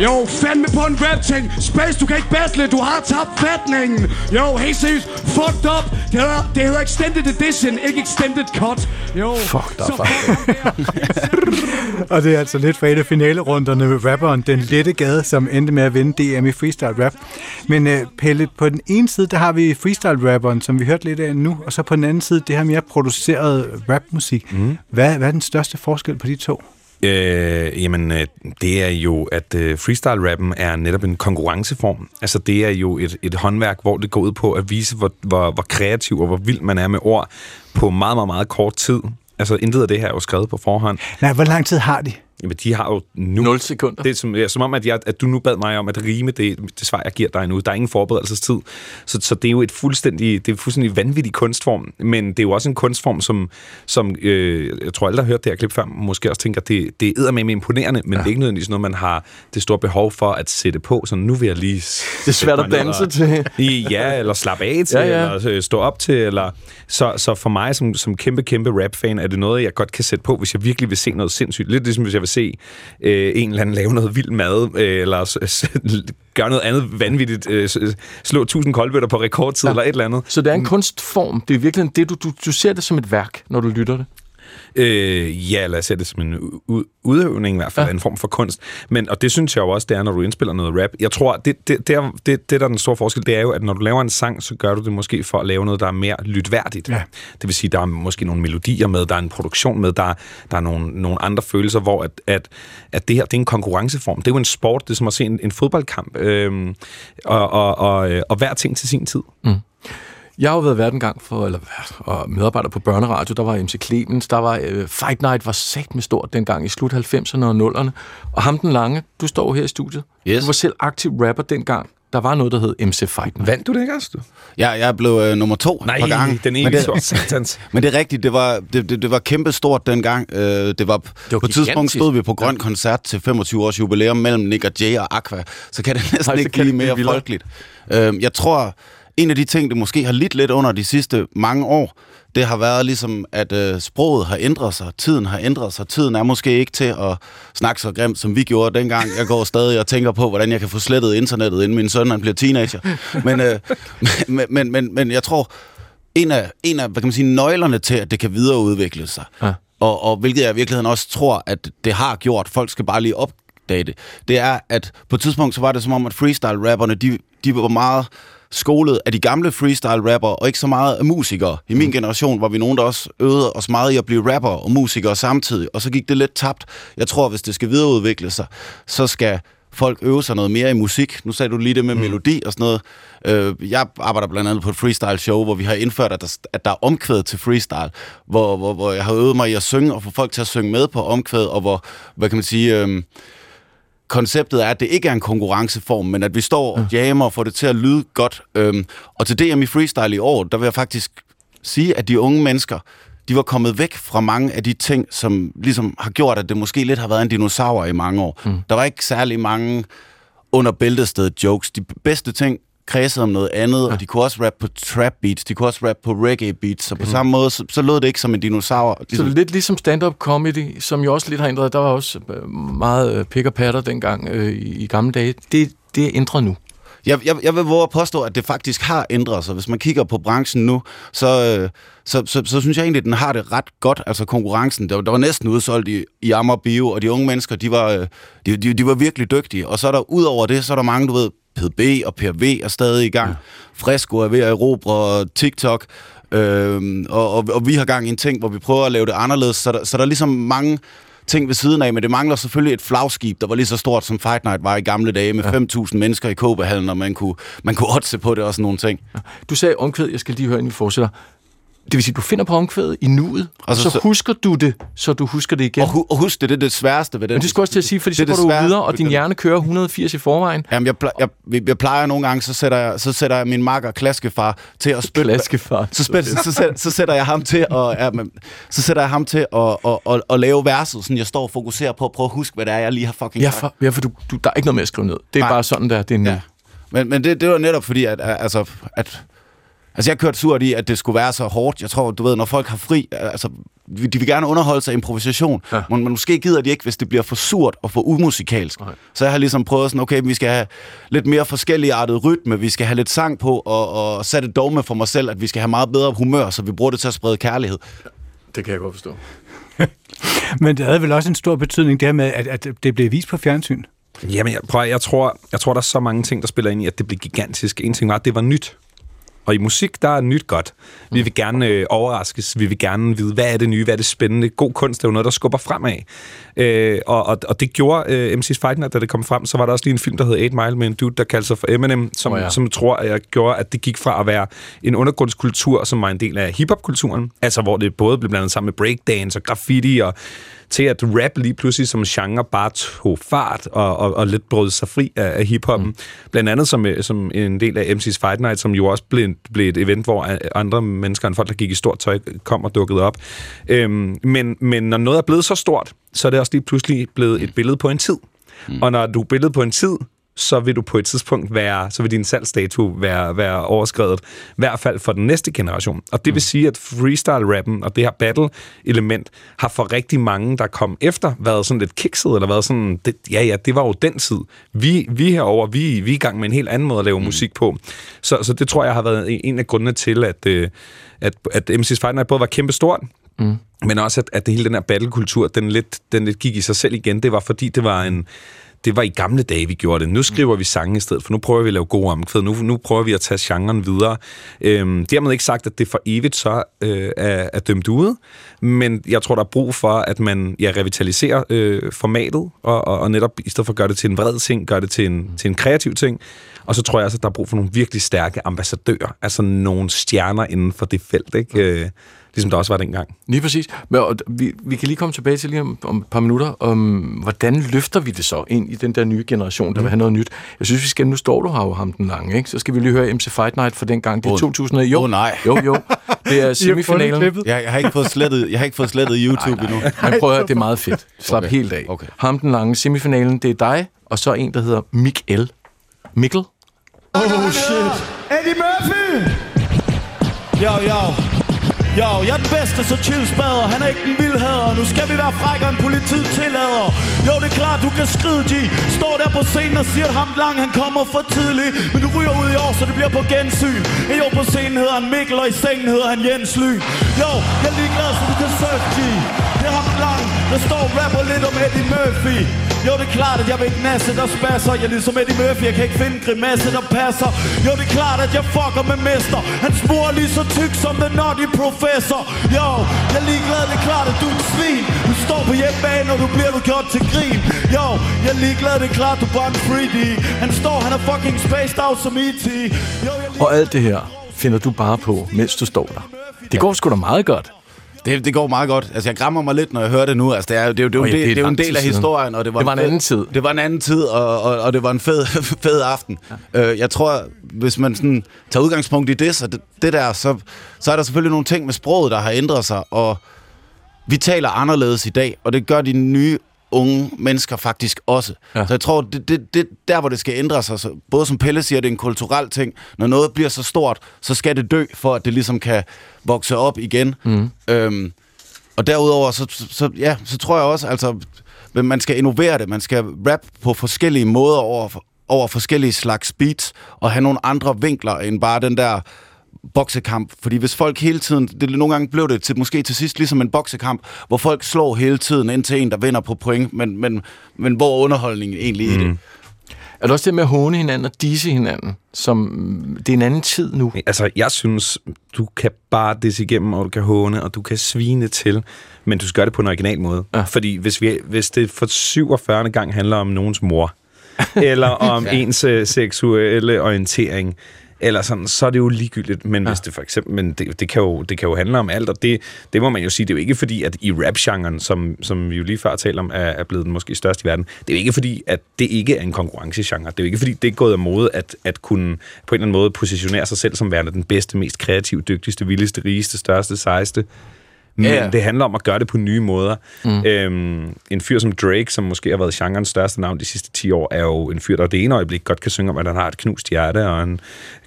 Jo, fandme på en rap-ting Space, du kan ikke battle, du har tabt fatningen Jo, helt seriøst, fucked up Det hedder, det hedder Extended Edition, ikke Extended Cut Jo, Fucked up, så [LAUGHS] Og det er altså lidt fra et af finalerunderne med rapperen Den Lette Gade, som endte med at vinde DM i freestyle rap. Men uh, Pelle, på den ene side, der har vi freestyle rapperen, som vi hørte lidt af nu, og så på den anden side, det her mere produceret rapmusik. Mm. Hvad, hvad er den største forskel på de to? Øh, jamen, øh, det er jo, at øh, freestyle-rappen er netop en konkurrenceform. Altså, det er jo et, et håndværk, hvor det går ud på at vise, hvor, hvor, hvor kreativ og hvor vild man er med ord på meget, meget, meget kort tid. Altså, intet af det her er jo skrevet på forhånd. Nej, hvor lang tid har de? Jamen, de har jo nu... 0 sekunder. Det er som, ja, som om, at, jeg, at du nu bad mig om at rime det, det svar, jeg giver dig nu. Der er ingen forberedelsestid. Så, så det er jo et fuldstændig, det er fuldstændig vanvittig kunstform, men det er jo også en kunstform, som, som øh, jeg tror, alle, der har hørt det her klip før, måske også tænker, at det, det er med imponerende, men ja. det er ikke nødvendigvis noget, man har det store behov for at sætte på. Så nu vil jeg lige... Det er svært at danse til. Ja, eller slappe af til, Ja, ja. eller øh, stå op til, eller... Så, så for mig som, som kæmpe, kæmpe rap-fan, er det noget, jeg godt kan sætte på, hvis jeg virkelig vil se noget sindssygt. Lidt ligesom hvis jeg vil se øh, en eller anden lave noget vild mad, øh, eller s- [LAUGHS] gøre noget andet vanvittigt, øh, slå 1000 koldbøtter på rekordtid, ja. eller et eller andet. Så det er en kunstform. Det er virkelig det, du, du, du ser det som et værk, når du lytter det. Øh, ja, lad os sætte det som en udøvning i hvert fald, ja. en form for kunst. Men, og det synes jeg jo også, det er, når du indspiller noget rap. Jeg tror, det, det, det, er, det, det der er den store forskel, det er jo, at når du laver en sang, så gør du det måske for at lave noget, der er mere lytværdigt. Ja. Det vil sige, der er måske nogle melodier med, der er en produktion med, der, der er nogle, nogle andre følelser, hvor at, at, at det her, det er en konkurrenceform. Det er jo en sport, det er som at se en, en fodboldkamp. Øhm, og, og, og, øh, og hver ting til sin tid. Jeg har jo været vært en gang for, eller vært, og medarbejder på børneradio, der var MC Clemens, der var øh, Fight Night var sat med stort dengang i slut 90'erne og 0'erne. Og ham den lange, du står her i studiet. Yes. Du var selv aktiv rapper dengang. Der var noget, der hed MC Fight Night. Vandt du det ikke også, du? Jeg, jeg blev øh, nummer to Nej, på gang. den ene men det, satans. [LAUGHS] men det er rigtigt, det var, det, det, det var kæmpe stort dengang. Øh, det var, det var på et tidspunkt stod vi på Grøn Koncert til 25 års jubilæum mellem Nick og Jay og Aqua. Så kan det [LAUGHS] næsten Nej, ikke blive mere folkeligt. Øh, jeg tror, en af de ting, det måske har lidt lidt under de sidste mange år, det har været ligesom, at øh, sproget har ændret sig, tiden har ændret sig. Tiden er måske ikke til at snakke så grimt, som vi gjorde dengang. Jeg går stadig og tænker på, hvordan jeg kan få slettet internettet, inden min søn han bliver teenager. Men, øh, [LAUGHS] men, men, men, men jeg tror, en af, en af hvad kan man sige, nøglerne til, at det kan videreudvikle sig, Ja. og, og hvilket jeg i virkeligheden også tror, at det har gjort, folk skal bare lige opdage det, det er, at på et tidspunkt, så var det som om, at freestyle-rapperne, de, de var meget skolet af de gamle freestyle-rapper, og ikke så meget af musikere. I min generation var vi nogen, der også øvede os meget i at blive rapper og musikere samtidig, og så gik det lidt tabt. Jeg tror, hvis det skal videreudvikle sig, så skal folk øve sig noget mere i musik. Nu sagde du lige det med mm. melodi og sådan noget. Øh, jeg arbejder blandt andet på et freestyle show, hvor vi har indført, at der, at der er omkvæd til freestyle, hvor, hvor, hvor jeg har øvet mig i at synge og få folk til at synge med på omkvæd, og hvor, hvad kan man sige, øh, konceptet er, at det ikke er en konkurrenceform, men at vi står og jammer og får det til at lyde godt. Øhm, og til DM i freestyle i år, der vil jeg faktisk sige, at de unge mennesker, de var kommet væk fra mange af de ting, som ligesom har gjort, at det måske lidt har været en dinosaur i mange år. Mm. Der var ikke særlig mange under bæltestedet jokes. De bedste ting kredsede om noget andet, ja. og de kunne også rappe på trap beats, de kunne også rappe på reggae beats, så på samme måde, så, så lød det ikke som en dinosaur. Så Ligesom, lidt ligesom stand-up comedy, som jo også lidt har ændret. Der var også øh, meget øh, pik og patter dengang øh, i, i gamle dage. Det, det er ændret nu. Jeg, jeg, jeg vil våge at påstå, at det faktisk har ændret sig. Hvis man kigger på branchen nu, så, øh, så, så, så synes jeg egentlig, at den har det ret godt. Altså konkurrencen, der, der var næsten udsolgt i, i Amager Bio, og de unge mennesker, de var, øh, de, de, de var virkelig dygtige. Og så er der ud over det, så er der mange, du ved, PDB og PRV er stadig i gang. Ja. Fresco er ved at erobre TikTok. Øhm, og, og, og vi har gang i en ting, hvor vi prøver at lave det anderledes. Så der, så der er ligesom mange ting ved siden af, men det mangler selvfølgelig et flagskib, der var lige så stort som Fight Night var i gamle dage, med ja. 5.000 mennesker i Kåbehallen, og man kunne, man kunne oddse på det og sådan nogle ting. Du sagde omkvæd, jeg skal lige høre, inden vi fortsætter. Det vil sige, du finder på omkvædet i nuet, og så- så, så så- husker du det, så du husker det igen. Og, hu- og husk det, det er det sværeste ved den. Men det skulle også til at sige, fordi så det er går det du videre, og din hjerne kører 180 i forvejen. Jamen, jeg, ple- jeg, jeg plejer nogle gange, så sætter jeg, så sætter jeg min makker klaskefar til at spille... Klaskefar. Så, spil, så, så, sætter, så sætter jeg ham til at, ja, men, så sætter jeg ham til at, at, at, at, lave verset, sådan jeg står og fokuserer på at prøve at huske, hvad det er, jeg lige har fucking Ja, for, ja, for du, du, der er ikke noget med at skrive ned. Det er Nej. bare sådan der, det er nu. Ja. Men, men det, det var netop fordi, at- altså, at Altså, jeg kørte surt i, at det skulle være så hårdt. Jeg tror, du ved, når folk har fri, altså, de vil gerne underholde sig i improvisation, ja. men, men måske gider de ikke, hvis det bliver for surt og for umusikalsk. Nej. Så jeg har ligesom prøvet sådan, okay, vi skal have lidt mere forskellige artet rytme, vi skal have lidt sang på, og, og sætte et dogme for mig selv, at vi skal have meget bedre humør, så vi bruger det til at sprede kærlighed. Det kan jeg godt forstå. [LAUGHS] Men det havde vel også en stor betydning, det her med, at, at det blev vist på fjernsyn. Jamen, jeg, prøv, jeg, tror, jeg tror, der er så mange ting, der spiller ind i, at det blev gigantisk. En ting var, at det var nyt. Og i musik, der er nyt godt. Vi vil gerne øh, overraskes. Vi vil gerne vide, hvad er det nye, hvad er det spændende. God kunst er jo noget, der skubber fremad. Øh, og, og, og det gjorde øh, MC's Fight Night, da det kom frem. Så var der også lige en film, der hed 8 Mile, med en dude, der kaldte sig for Eminem, som, oh, ja. som tror, at jeg gjorde, at det gik fra at være en undergrundskultur, som var en del af hiphop-kulturen. Altså, hvor det både blev blandet sammen med breakdance og graffiti og til at rap lige pludselig som genre bare tog fart og, og, og lidt brød sig fri af, af hiphoppen. Mm. Blandt andet som, øh, som en del af MC's Fight Night, som jo også blev, blev et event, hvor andre mennesker end folk, der gik i stort tøj, kom og dukkede op. Øhm, men, men når noget er blevet så stort, så er det også lige pludselig blevet et billede på en tid. Mm. Og når du er billedet på en tid, så vil du på et tidspunkt være, så vil din salgsdato være, være overskrevet, i hvert fald for den næste generation. Og det vil sige, at freestyle-rappen og det her battle-element har for rigtig mange, der kom efter, været sådan lidt kikset, eller været sådan, det, ja ja, det var jo den tid. Vi, vi herover vi, vi er i gang med en helt anden måde at lave mm. musik på. Så, så det tror jeg har været en af grundene til, at, øh, at, at MC's Fight Night både var kæmpestort, mm. men også at, at det hele den her battle-kultur, den lidt, den lidt gik i sig selv igen. Det var fordi, det var en det var i gamle dage, vi gjorde det. Nu skriver vi sange i stedet, for nu prøver vi at lave gode omkvæd. Nu, nu prøver vi at tage genren videre. Øhm, dermed ikke sagt, at det for evigt så øh, er, er dømt ude, men jeg tror, der er brug for, at man ja, revitaliserer øh, formatet, og, og, og netop i stedet for at gøre det til en vred ting, gør det til en, til en kreativ ting. Og så tror jeg også, at der er brug for nogle virkelig stærke ambassadører, altså nogle stjerner inden for det felt, ikke? Øh, ligesom der også var dengang. Lige præcis. Men, og, vi, vi kan lige komme tilbage til lige om, om et par minutter, om hvordan løfter vi det så ind i den der nye generation, der vil have noget nyt. Jeg synes, vi skal, nu står du her jo ham den lange, ikke? Så skal vi lige høre MC Fight Night for den gang. Det er Åh, 2000. Jo, åh, nej. jo, jo. Det er [LAUGHS] semifinalen. Jeg, jeg, har ikke fået slettet, jeg har ikke fået slettet YouTube endnu. Men prøv at høre, det er meget fedt. [LAUGHS] Slap Okay. helt af. Okay. Ham den lange semifinalen, det er dig, og så en, der hedder Mikkel. Mikkel? Oh shit. Eddie Murphy! Yo, yo. Yo, jeg er den bedste, så chill spader. Han er ikke en vildhader. Nu skal vi være frækker end politiet tillader. Jo, det er klart, du kan skride, G. Står der på scenen og siger, at ham lang, han kommer for tidligt. Men du ryger ud i år, så det bliver på gensyn. I år på scenen hedder han Mikkel, og i sengen hedder han Jens Lyn. Jo, jeg er ligeglad, så du kan surfe, G. Det er ham lang, der står rapper lidt om Eddie Murphy. Jo, det er klart, at jeg vil ikke nasse, der spasser. Jeg er ligesom Eddie Murphy, jeg kan ikke finde en grimasse, der passer. Jo, det er klart, at jeg fucker med mester. Han spor lige så tyk som den naughty professor. Jo, jeg er ligeglad, det er klart, at du er et svin. Du står på hjemmebane, og du bliver du gjort til grin. Jo, jeg er ligeglad, det er klart, du er bare en 3D. Han står, han er fucking spaced out som E.T. Jo, jeg Og alt det her finder du bare på, mens du står der. Det går sgu da meget godt. Det, det går meget godt. Altså, jeg grammer mig lidt, når jeg hører det nu. Altså, det er, det er, det er, en ja, det er det er jo en del af historien. Og det var, Det var en fed- anden tid. Det var en anden tid, og, og, og det var en fed, [LAUGHS] fed aften. Ja. Øh, jeg tror, hvis man sådan tager udgangspunkt i det, så det, det der, så, så er der selvfølgelig nogle ting med sproget, der har ændret sig, og vi taler anderledes i dag, og det gør de nye unge mennesker faktisk også. Ja. Så jeg tror, det, det, det der, hvor det skal ændre sig, så, både som Pelle siger, det er en kulturel ting. Når noget bliver så stort, så skal det dø, for at det ligesom kan vokse op igen. Mm. Øhm, og derudover, så, så, ja, så tror jeg også, altså, man skal innovere det. Man skal rap på forskellige måder over, over forskellige slags beats, og have nogle andre vinkler end bare den der boksekamp. Fordi hvis folk hele tiden, det nogle gange blev det til, måske til sidst ligesom en boksekamp, hvor folk slår hele tiden ind til en, der vinder på point, men, men, men hvor er underholdningen egentlig mm. i det? Er det også det med at håne hinanden og disse hinanden? Som, det er en anden tid nu. Altså, jeg synes, du kan bare disse igennem, og du kan håne, og du kan svine til, men du skal gøre det på en original måde. Ja. Ja. Fordi hvis, vi, hvis det for 47. gang handler om nogens mor, [LAUGHS] eller om ja. ens øh, seksuelle orientering, eller sådan, så er det jo ligegyldigt. Men ja. hvis det for eksempel, men det, det, kan jo, det kan jo handle om alt, og det, det må man jo sige, det er jo ikke fordi, at i rap-genren, som, som vi jo lige før talte om, er, er blevet den måske største i verden, det er jo ikke fordi, at det ikke er en konkurrencegenre. Det er jo ikke fordi, det er gået af mode at, at kunne på en eller anden måde positionere sig selv som værende den bedste, mest kreative, dygtigste, vildeste, rigeste, største, sejeste. Men ja, ja. det handler om at gøre det på nye måder. Mm. Øhm, en fyr som Drake, som måske har været genrens største navn de sidste 10 år, er jo en fyr, der det ene øjeblik godt kan synge om, at han har et knust hjerte, og en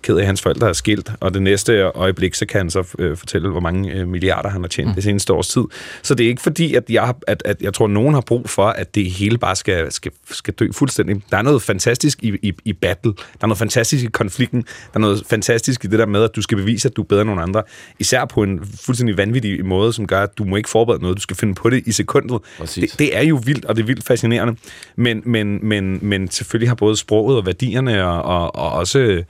ked af, at hans forældre er skilt, og det næste øjeblik, så kan han så øh, fortælle, hvor mange øh, milliarder han har tjent mm. det seneste års tid. Så det er ikke fordi, at jeg, har, at, at jeg tror, at nogen har brug for, at det hele bare skal, skal, skal dø fuldstændig. Der er noget fantastisk i, i, i battle. Der er noget fantastisk i konflikten. Der er noget fantastisk i det der med, at du skal bevise, at du er bedre end nogen andre. Især på en fuldstændig vanvittig måde, som gør, at du må ikke forberede noget. Du skal finde på det i sekundet. Præcis. Det, det er jo vildt, og det er vildt fascinerende. Men, men, men, men selvfølgelig har både sproget og værdierne og, og, og også øh,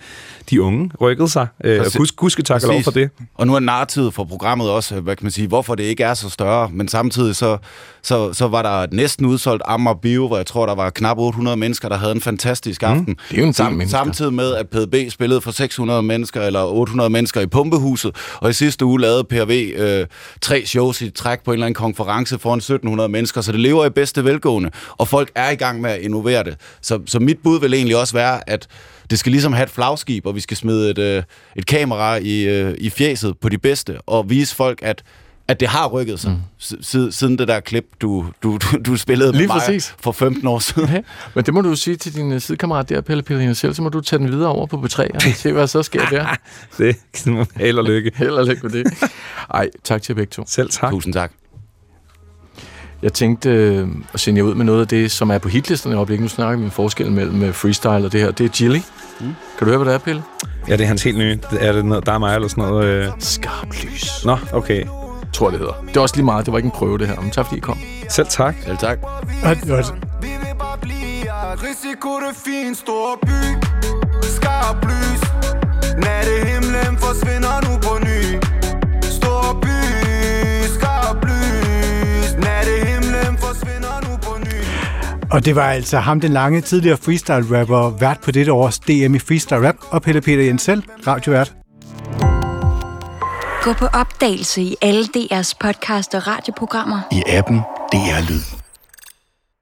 de unge rykket sig. Øh, Præcis. husk, husk tak og lov for det. Og nu er narrativet for programmet også, hvad kan man sige, hvorfor det ikke er så større, men samtidig så, så, så var der næsten udsolgt Amager Bio, hvor jeg tror, der var knap 800 mennesker, der havde en fantastisk aften. Mm, det er jo en mennesker. Samtidig med, at PDB spillede for 600 mennesker, eller 800 mennesker i Pumpehuset, og i sidste uge lavede PRV øh, tre shows i træk på en eller anden konference foran 1700 mennesker, så det lever i bedste velgående, og folk er i gang med at innovere det. Så, så mit bud vil egentlig også være, at det skal ligesom have et flagskib, og vi skal smide et, øh, et kamera i, øh, i fjeset på de bedste, og vise folk, at at det har rykket sig, mm. siden, siden det der klip, du, du, du, du spillede med Lige mig præcis. for 15 år siden. Ja, men det må du sige til din øh, sidekammerat der, Pelle Pellerine selv, så må du tage den videre over på B3 og se, hvad så sker der. [LAUGHS] Det held og lykke. Held og lykke med det. Ej, tak til jer begge to. Selv tak. Tusind tak. Jeg tænkte øh, at sende jer ud med noget af det, som er på hitlisterne i øjeblikket. Nu snakker vi om forskellen mellem øh, freestyle og det her. Det er Jilly. Mm. Kan du høre, hvad det er, Pelle? Ja, det er hans helt nye. Er det noget, der er mig eller sådan noget? Øh... Skarp lys. Nå, okay. Tror jeg, det hedder. Det er også lige meget. Det var ikke en prøve, det her. Men tak, fordi I kom. Selv tak. Selv tak. Risiko det fin stor by Skarp lys Nattehimlen forsvinder nu på ny og det var altså ham, den lange tidligere freestyle-rapper, vært på dette års DM i freestyle rap, og Peter Peter Jensel, radiovært. Gå på opdagelse i alle DR's podcast og radioprogrammer. I appen DR Lyd.